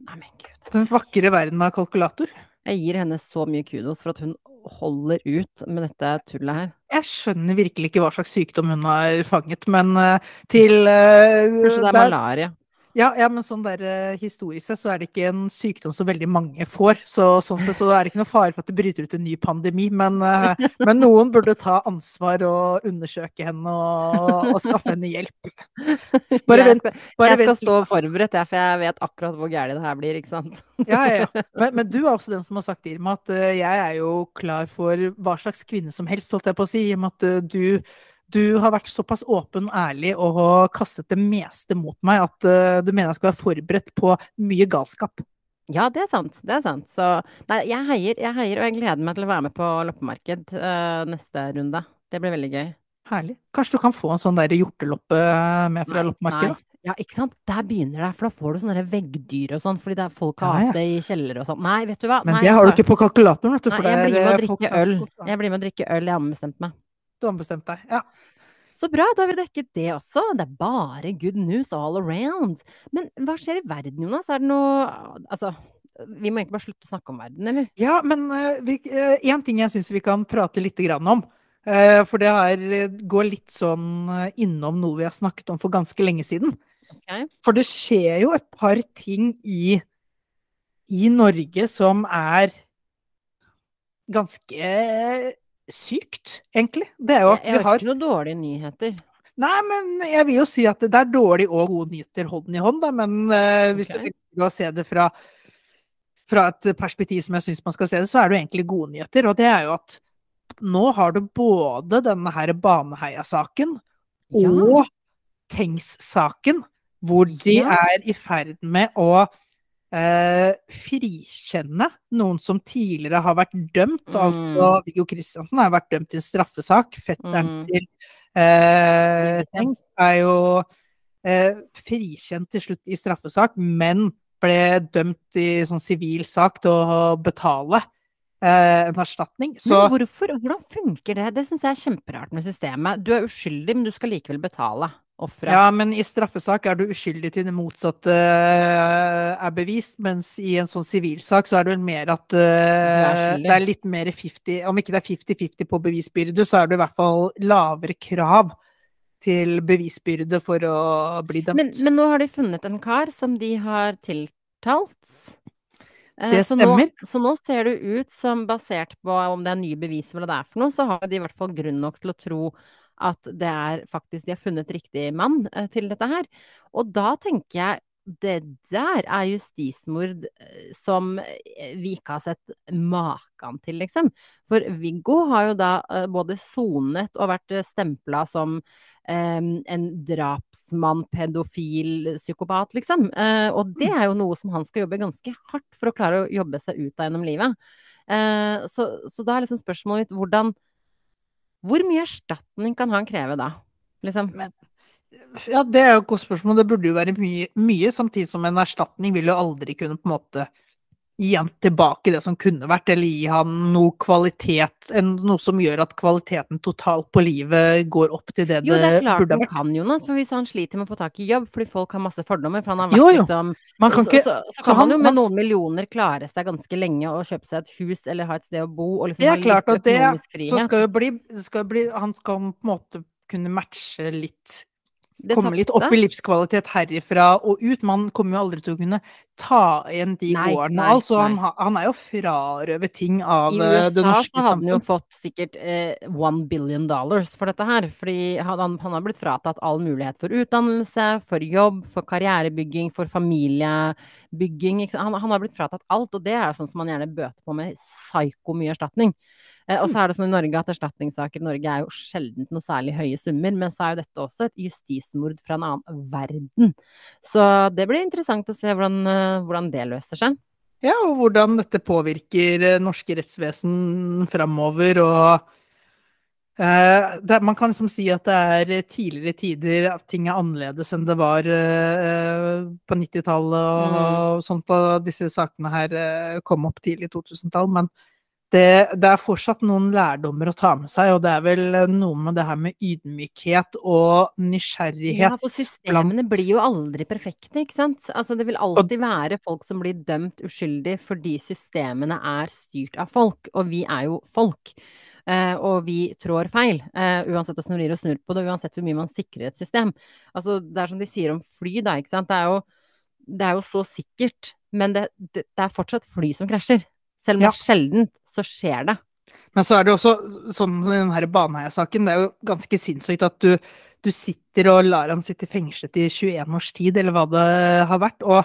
Nei, men gud. Den vakre verden av kalkulator. Jeg gir henne så mye kudos for at hun holder ut med dette tullet her. Jeg skjønner virkelig ikke hva slags sykdom hun har fanget, men eh, til uh, Kanskje det er der- malaria. Ja, ja, men sånn der eh, historisk sett så er det ikke en sykdom som veldig mange får. Så sånn sett så er det ikke noe fare for at det bryter ut en ny pandemi. Men, eh, [LAUGHS] men noen burde ta ansvar og undersøke henne og, og skaffe henne hjelp. Bare jeg vent. Skal, jeg skal stå forberedt, jeg, for jeg vet akkurat hvor gærent det her blir, ikke sant. [LAUGHS] ja, ja. Men, men, du er også den som har sagt, Irma, at uh, jeg er jo klar for hva slags kvinne som helst, holdt jeg på å si. I og med at uh, du du har vært såpass åpen og ærlig og har kastet det meste mot meg at uh, du mener jeg skal være forberedt på mye galskap. Ja, det er sant. Det er sant. Så nei, jeg heier, jeg heier, og jeg gleder meg til å være med på loppemarked uh, neste runde. Det blir veldig gøy. Herlig. Kanskje du kan få en sånn der hjorteloppe med fra loppemarkedet? Ja, ikke sant. Der begynner det, for da får du sånne veggdyr og sånn, fordi det er folk har hatt det i kjellere og sånn. Nei, vet du hva. Men det har du ikke på kalkulatoren, vet du. Nei, jeg blir med å drikke øl. Jeg blir med å drikke øl, jeg har bestemt meg. Du har bestemt deg, ja. Så bra, da har vi dekket det også. Det er bare good news all around. Men hva skjer i verden, Jonas? Er det noe Altså, vi må egentlig bare slutte å snakke om verden, eller? Ja, men én uh, uh, ting jeg syns vi kan prate litt om. Uh, for det her går litt sånn innom noe vi har snakket om for ganske lenge siden. Okay. For det skjer jo et par ting i, i Norge som er ganske sykt, egentlig. Det er jo at jeg, jeg vi har ikke noen dårlige nyheter. Nei, men jeg vil jo si at det er dårlige og gode nyheter hånd i hånd, da. Men uh, hvis okay. du vil se det fra, fra et perspektiv som jeg syns man skal se det, så er det jo egentlig gode nyheter. Og det er jo at nå har du både denne her Baneheia-saken ja. og Tengs-saken, hvor de ja. er i ferd med å eh, frikjenne noen som tidligere har vært dømt. Mm. Altså Viggo Kristiansen har vært dømt i en straffesak. Fetteren mm. til eh, Tengs er jo eh, frikjent til slutt i straffesak, men ble dømt i sånn sivil sak til å betale eh, en erstatning. Så, men hvorfor? Hvordan funker det? Det syns jeg er kjemperart med systemet. Du er uskyldig, men du skal likevel betale offeret. Ja, men i straffesak er du uskyldig til det motsatte uh, er bevist, mens i en sånn sivilsak så er det vel mer at uh, det er litt mer 50 Om ikke det er 50-50 på bevisbyrde, så er det i hvert fall lavere krav til bevisbyrde for å bli dømt. Men, men nå har de funnet en kar som de har tiltalt. Eh, det stemmer. Så nå, så nå, ser det ut som, basert på om det er nye bevis eller det er for noe, så har de i hvert fall grunn nok til å tro at det er faktisk de har funnet riktig mann eh, til dette her. Og da tenker jeg det der er justismord eh, som eh, vi ikke har sett maken til, liksom. For Viggo har jo da både sonet og vært stempla som eh, en drapsmann, pedofil, psykopat, liksom. Eh, og det er jo noe som han skal jobbe ganske hardt for å klare å jobbe seg ut av gjennom livet. Eh, så, så da er liksom spørsmålet mitt hvordan hvor mye erstatning kan han kreve da? Liksom? Men, ja, det er jo et godt spørsmål. Det burde jo være mye, mye, samtidig som en erstatning vil jo aldri kunne på en måte gi han tilbake det som kunne vært, eller gi han noe kvalitet, noe som gjør at kvaliteten totalt på livet går opp til det jo, det, det klart burde vært. kan, Jonas. For hvis han sliter med å få tak i jobb fordi folk har masse fordommer for han har vært jo, jo. liksom man kan ikke, så, så, så, kan han jo med noen millioner klare seg ganske lenge og kjøpe seg et hus eller ha et sted å bo og liksom det er klart at det, Så skal jo bli, skal bli Han skal på en måte kunne matche litt komme litt opp i livskvalitet herifra og ut. Man kommer jo aldri til å kunne ta igjen de nei, gårdene. Nei, altså, han, han, er jo frarøvet ting av eh, det norske samfunnet. I USA hadde han jo fått sikkert eh, one billion dollars for dette her. Fordi han, han, har blitt fratatt all mulighet for utdannelse, for jobb, for karrierebygging, for familiebygging. Han, han, har blitt fratatt alt, og det er sånn som man gjerne bøter på med psyko mye erstatning. Eh, og så er det sånn i Norge at erstatningssaker i Norge er jo sjelden noe særlig høye summer, men så er jo dette også et justismord fra en annen verden. Så det blir interessant å se hvordan, eh, hvordan det løser seg. Ja, og hvordan dette påvirker eh, norske rettsvesen framover, og Uh, det, man kan liksom si at det er tidligere tider at ting er annerledes enn det var uh, på 90-tallet og, mm. og, sånt da disse sakene her uh, kom opp tidlig i 2000-tall, men det, det, er fortsatt noen lærdommer å ta med seg, og det er vel noe med det her med ydmykhet og nysgjerrighet. Ja, for systemene blant... blir jo aldri perfekte, ikke sant. Altså det vil alltid være folk som blir dømt uskyldig fordi systemene er styrt av folk, og vi er jo folk. Uh, og vi trår feil, uh, uansett hvordan vi rir og snur på det, uansett hvor mye man sikrer et system. Altså, det er som de sier om fly, da, ikke sant. Det er jo det er jo så sikkert, men det, det, det er fortsatt fly som krasjer. Selv om Ja. det er sjeldent, så skjer det. Men så er det også sånn som i den her Baneheia-saken, det er jo ganske sinnssykt at du, du sitter og lar han sitte fengslet i 21 års tid, eller hva det har vært. Og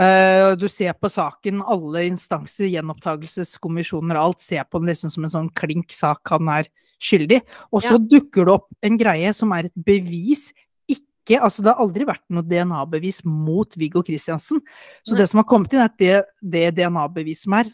eh, du ser på saken, alle instanser, gjenopptakelseskommisjoner og alt, ser på den liksom som en sånn klink sak han er skyldig. Og så dukker det opp en greie som er et bevis. Ikke, altså Det har aldri vært noe DNA-bevis mot Viggo Kristiansen. Så det som har kommet inn, er at det, det DNA-beviset som er,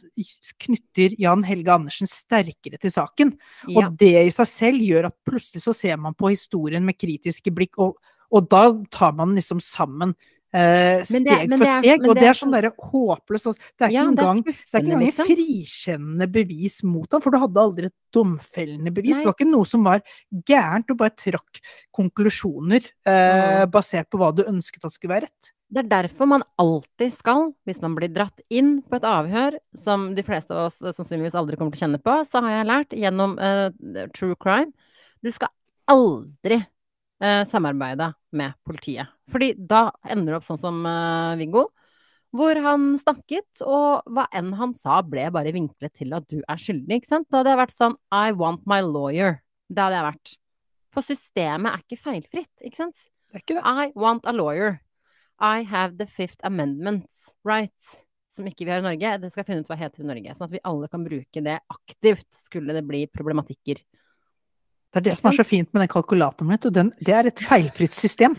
knytter Jan Helge Andersen sterkere til saken. Og Ja. det i seg selv gjør at plutselig så ser man på historien med kritiske blikk, og, og da tar man liksom sammen eh, Men steg det- for det er- steg. Og det er er sånn derre håpløst Det er ikke Ja, engang engang liksom. frikjennende bevis mot ham, for du hadde aldri et domfellende bevis. Nei. Det var ikke noe som var gærent, du bare trakk konklusjoner eh, basert på hva du ønsket at skulle være rett. Det er derfor man alltid skal, hvis man blir dratt inn på et avhør, som de fleste av oss sannsynligvis aldri kommer til å kjenne på, så har jeg lært gjennom uh, true crime, du skal aldri eh, samarbeide med politiet. Fordi da ender det opp sånn som eh, Viggo, hvor han snakket, og hva enn han sa ble bare vinklet til at du er skyldig, ikke sant? Da hadde jeg vært sånn I want my lawyer. Det hadde jeg vært. For systemet er ikke feilfritt, ikke sant? Det er ikke det. I want a lawyer. I have the fifth amendment right. Som ikke vi har i Norge. Det skal jeg finne ut hva heter i Norge. Sånn at vi alle kan bruke det aktivt, skulle det bli problematikker. Det er det som er så fint med den kalkulatoren og den, det er et feilfritt system.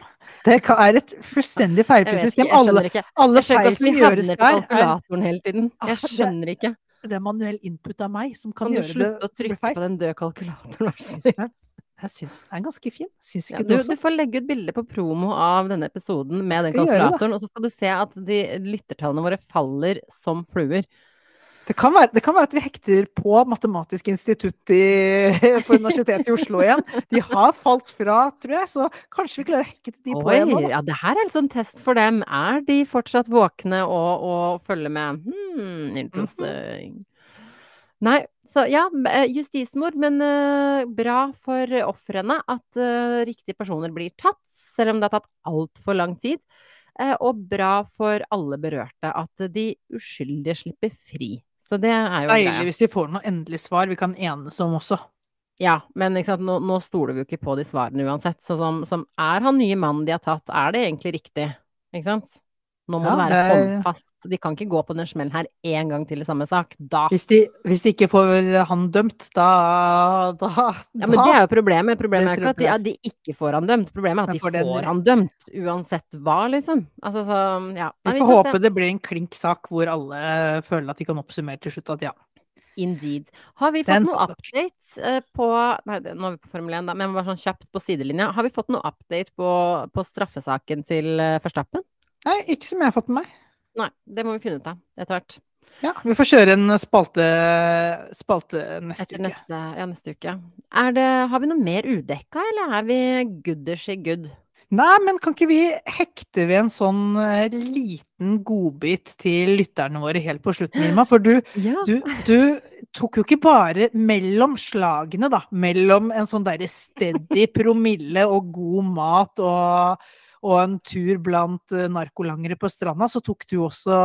Det er et fullstendig feilfritt system. jeg Alle, skjønner ikke. alle Jeg skjønner feil ikke som hvordan vi gjøres havner på der, kalkulatoren hele tiden. Ah, Jeg skjønner ikke. det er manuell input av meg som kan, Kan du slutte å trykke på den døde kalkulatoren? Jeg syns den er- ganske fin. Ja, du, du du får legge ut bilde på promo av denne episoden med den gjøre kalkulatoren, og så skal du se at de lyttertallene våre faller som fluer. Det kan, være, det kan være at vi hekter på Matematisk institutt i, [LAUGHS] på Universitetet i Oslo igjen. De har falt fra, tror jeg, så kanskje vi klarer å hekte de på igjen. Ja, det her er en sånn test for dem. Er de fortsatt våkne og, og følger med? Hmm, interesting. Nei, så ja, eh, justismord, men uh, bra for ofrene at uh, riktige personer blir tatt, selv om det har tatt altfor lang tid. Og bra for alle berørte at de uskyldige slipper fri. Så det er jo Deilig hvis vi får noe endelig svar vi kan enes om også. Ja, men nå, nå stoler vi jo ikke på de svarene uansett. Så som, som er han nye mannen de har tatt, er det egentlig riktig? Ikke sant? Nå må Ja, det være håndfast. De kan ikke gå på den smellen her én gang til i samme sak. Da Hvis de, hvis de ikke får han dømt, da, da, Ja, men det er jo problemet. Problemet er ikke at de, at de ikke får han dømt. Problemet er at de får får han dømt, uansett hva, liksom. Altså så, ja. Vi får håpe det blir en klink sak hvor alle føler at de kan oppsummere til slutt at ja. Indeed. Har vi fått noe update eh, på Nei, nå er vi på Formel 1, da, men bare sånn kjapt på sidelinja. Har vi fått noe update på, på straffesaken til uh, Verstappen? Nei, ikke som jeg har fått med meg. Nei, det må vi finne ut av etter hvert. Ja, vi får kjøre en spalte, spalte neste Etter uke. neste, ja, neste uke. Er det, har vi noe mer udekka, eller er vi gooders i good? Nei, men kan ikke vi hekte ved en sånn eh, liten godbit til lytterne våre helt på slutten, Irma? For du, [GASPS] Ja. du, du tok jo ikke bare mellom slagene, da. Mellom en sånn derre steady promille og god mat og, og en tur blant eh, narkolangere på stranda, så tok du også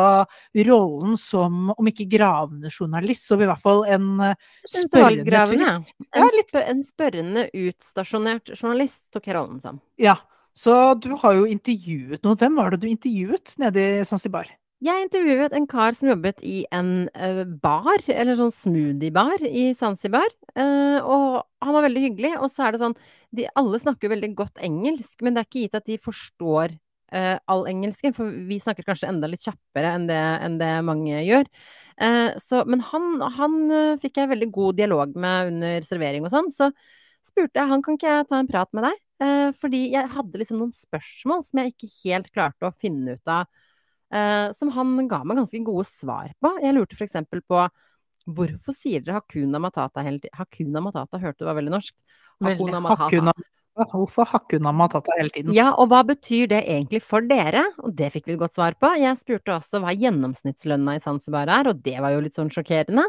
rollen som, om ikke gravende journalist, så i hvert fall en eh, spørrende turist. Ja, litt. en spørrende utstasjonert journalist tok jeg rollen som. Ja. Så du har jo intervjuet noen. Hvem var det du intervjuet nede i Zanzibar? Jeg intervjuet en kar som jobbet i en eh, bar, eller sånn smoothie-bar i Zanzibar. og han var veldig hyggelig. Og så er det sånn de, Alle snakker jo veldig godt engelsk, men det er ikke gitt at de forstår uh, all engelsken. For vi snakker kanskje enda litt kjappere enn det, enn det mange gjør. Uh, så, men han, han uh, fikk jeg veldig god dialog med under servering og sånn. Så spurte jeg han kan ikke jeg ta en prat med deg. Fordi jeg hadde liksom noen spørsmål som jeg ikke helt klarte å finne ut av. som han ga meg ganske gode svar på. Jeg lurte f.eks. på hvorfor sier dere Hakuna Matata hele tiden? Hakuna Matata hørte du var veldig norsk. Hakuna Matata. Hakuna, hvorfor Hakuna Matata hele tiden? Ja, og hva betyr det egentlig for dere? Og det fikk vi et godt svar på. Jeg spurte også hva gjennomsnittslønna i Zanzibar er, og det var jo litt sånn sjokkerende.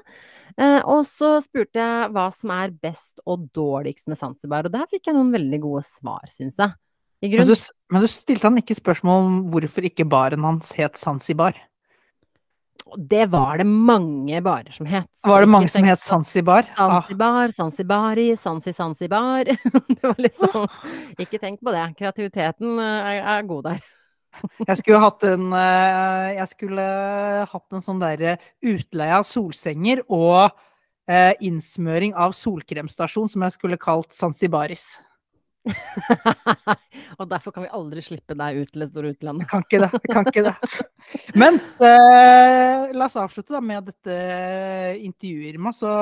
Eh, og så spurte jeg hva som er best og dårligst med Zanzibar, og der fikk jeg noen veldig gode svar, syns jeg. Men du, men du stilte han ikke spørsmål om hvorfor ikke baren hans het Zanzibar? Det var det mange barer som het. Var det mange som het på- Zanzibar? Ah, Zanzibar, Zanzibari, Zanzi Zanzibar. [LAUGHS] Det var liksom Ikke tenk på det. Kreativiteten eh, er, er god der. [LAUGHS] jeg skulle hatt en eh, Jeg skulle hatt en sånn derre utleie av solsenger og eh, innsmøring av solkremstasjon som jeg skulle kalt Zanzibaris. [LAUGHS] Og derfor kan vi aldri slippe deg ut til det store utlandet. Jeg kan ikke det. Kan ikke det. [LAUGHS] Men eh, la oss avslutte da med dette intervjuet, Irma. Så,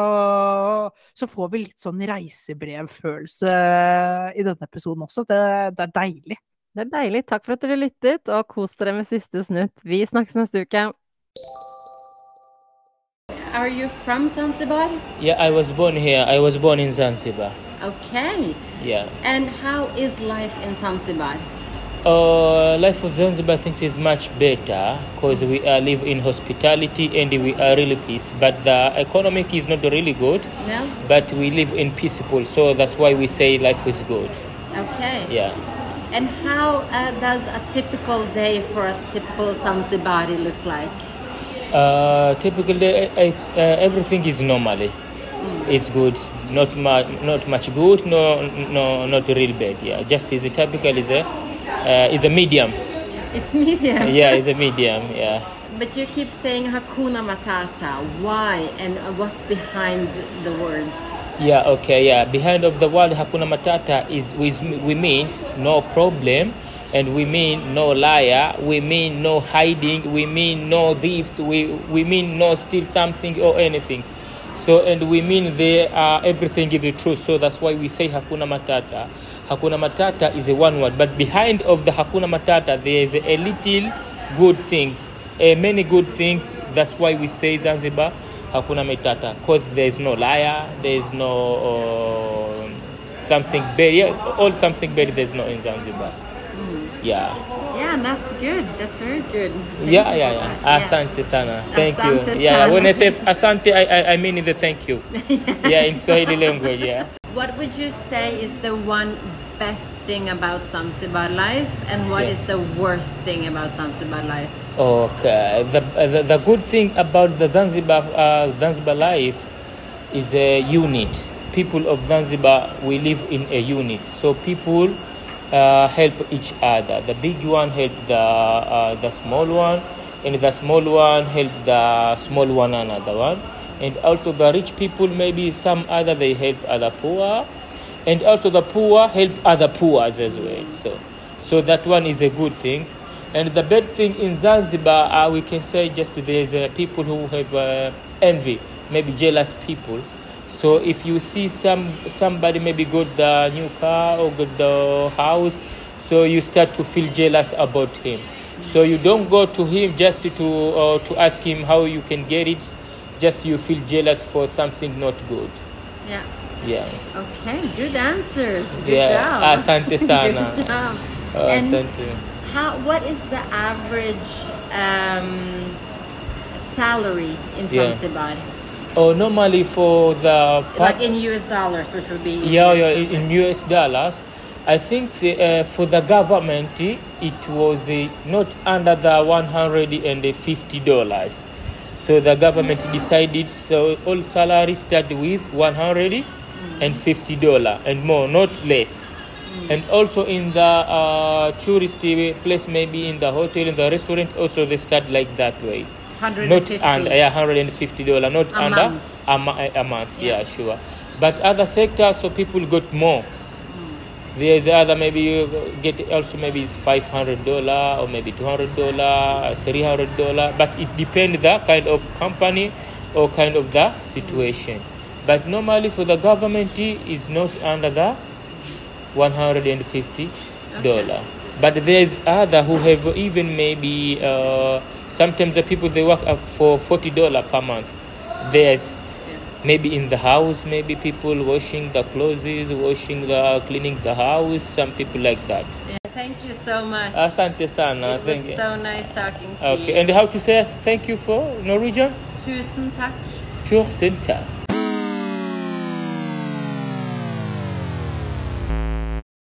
så får vi litt sånn reisebrevfølelse i denne episoden også. Det, det er deilig. Det er deilig. Takk for at dere lyttet, og kos dere med siste snutt. Vi snakkes neste uke. Are you from Zanzibar? Yeah, I was born here. I was born in Zanzibar. Okay. Yeah. And how is life in Zanzibar? Uh, life of Zanzibar I think is much better because we uh, live in hospitality and we are really peace. But the economic is not really good. No? But we live in peaceful, so that's why we say life is good. Okay. Yeah. And how uh, does a typical day for a typical Zanzibari look like? Uh, typically, I, uh, everything is normally. It's good. Not much, not much good. No, no, not real bad. Yeah, just is a typical is a, uh, is a medium. It's medium. Yeah, it's a medium. Yeah. But you keep saying Hakuna Matata. Why? And what's behind the words? Yeah, okay, yeah. Behind of the word Hakuna Matata is we, we mean no problem and we mean no liar, we mean no hiding, we mean no thieves, we, we mean no steal something or anything. So and we mean they are everything is the truth. So that's why we say Hakuna Matata. Hakuna Matata is a one word, but behind of the Hakuna Matata there is a little good things, uh, many good things. That's why we say Zanzibar Hakuna Matata, because there is no liar, there is no uh, something bad. All something bad there's no in Zanzibar. Yeah. Yeah, that's good. That's very good. Thank Yeah, yeah, yeah. that. Asante sana. Thank Asante you. Yeah, when I say asante, I, I, I mean the thank you. [LAUGHS] Yeah, in Swahili language, yeah. What would you say is the one best thing about Zanzibar life, and what is Yeah. the worst thing about Zanzibar life? Okay. The, the, the good thing about the Zanzibar, uh, Zanzibar life is a unit. People of Zanzibar, we live in a unit. So people uh, help each other. The big one help the, uh, the small one, and the small one help the small one another one. And also the rich people, maybe some other, they help other poor. And also the poor help other poor as well. So, so that one is a good thing. And the bad thing in Zanzibar, uh, we can say just there's uh, people who have uh, envy, maybe jealous people. So if you see some somebody maybe got the new car or got the house, so you start to feel jealous about him. So you don't go to him just to uh, to ask him how you can get it. Just you feel jealous for something not good. Yeah. Yeah. Okay. Good answers. Good Yeah, job. asante [LAUGHS] sana. good job. And Asante. how? What is the average um, salary in Yeah. Oh, normally for the Like in US dollars, which would be yeah, yeah, in US dollars. I think uh, for the government it was uh, not under the 150 dollars. So the government decided so all salaries start with 150 dollar and more, not less. And also in the uh, tourist place, maybe in the hotel, in the restaurant, also they start like that way. Not 150. under yeah, 150 dollar, not A under month. a, a month. Yeah. Yeah. sure. But other sectors, so people got more. There's other maybe you get also maybe it's 500 dollar or maybe 200 dollar, 300 dollar. But it depends the kind of company or kind of the situation. But normally for the government is not under the 150 dollar. But there's other who have even maybe uh, sometimes the people they work up for 40 dollar per month. There's maybe in the house, maybe people washing the clothes, washing the cleaning the house. Some people like that. Yeah, Thank you so much. Asante sana. it was Thank you. so nice talking to Okay, you. and how to say thank you for Norwegian? Tusen takk. Tusen takk.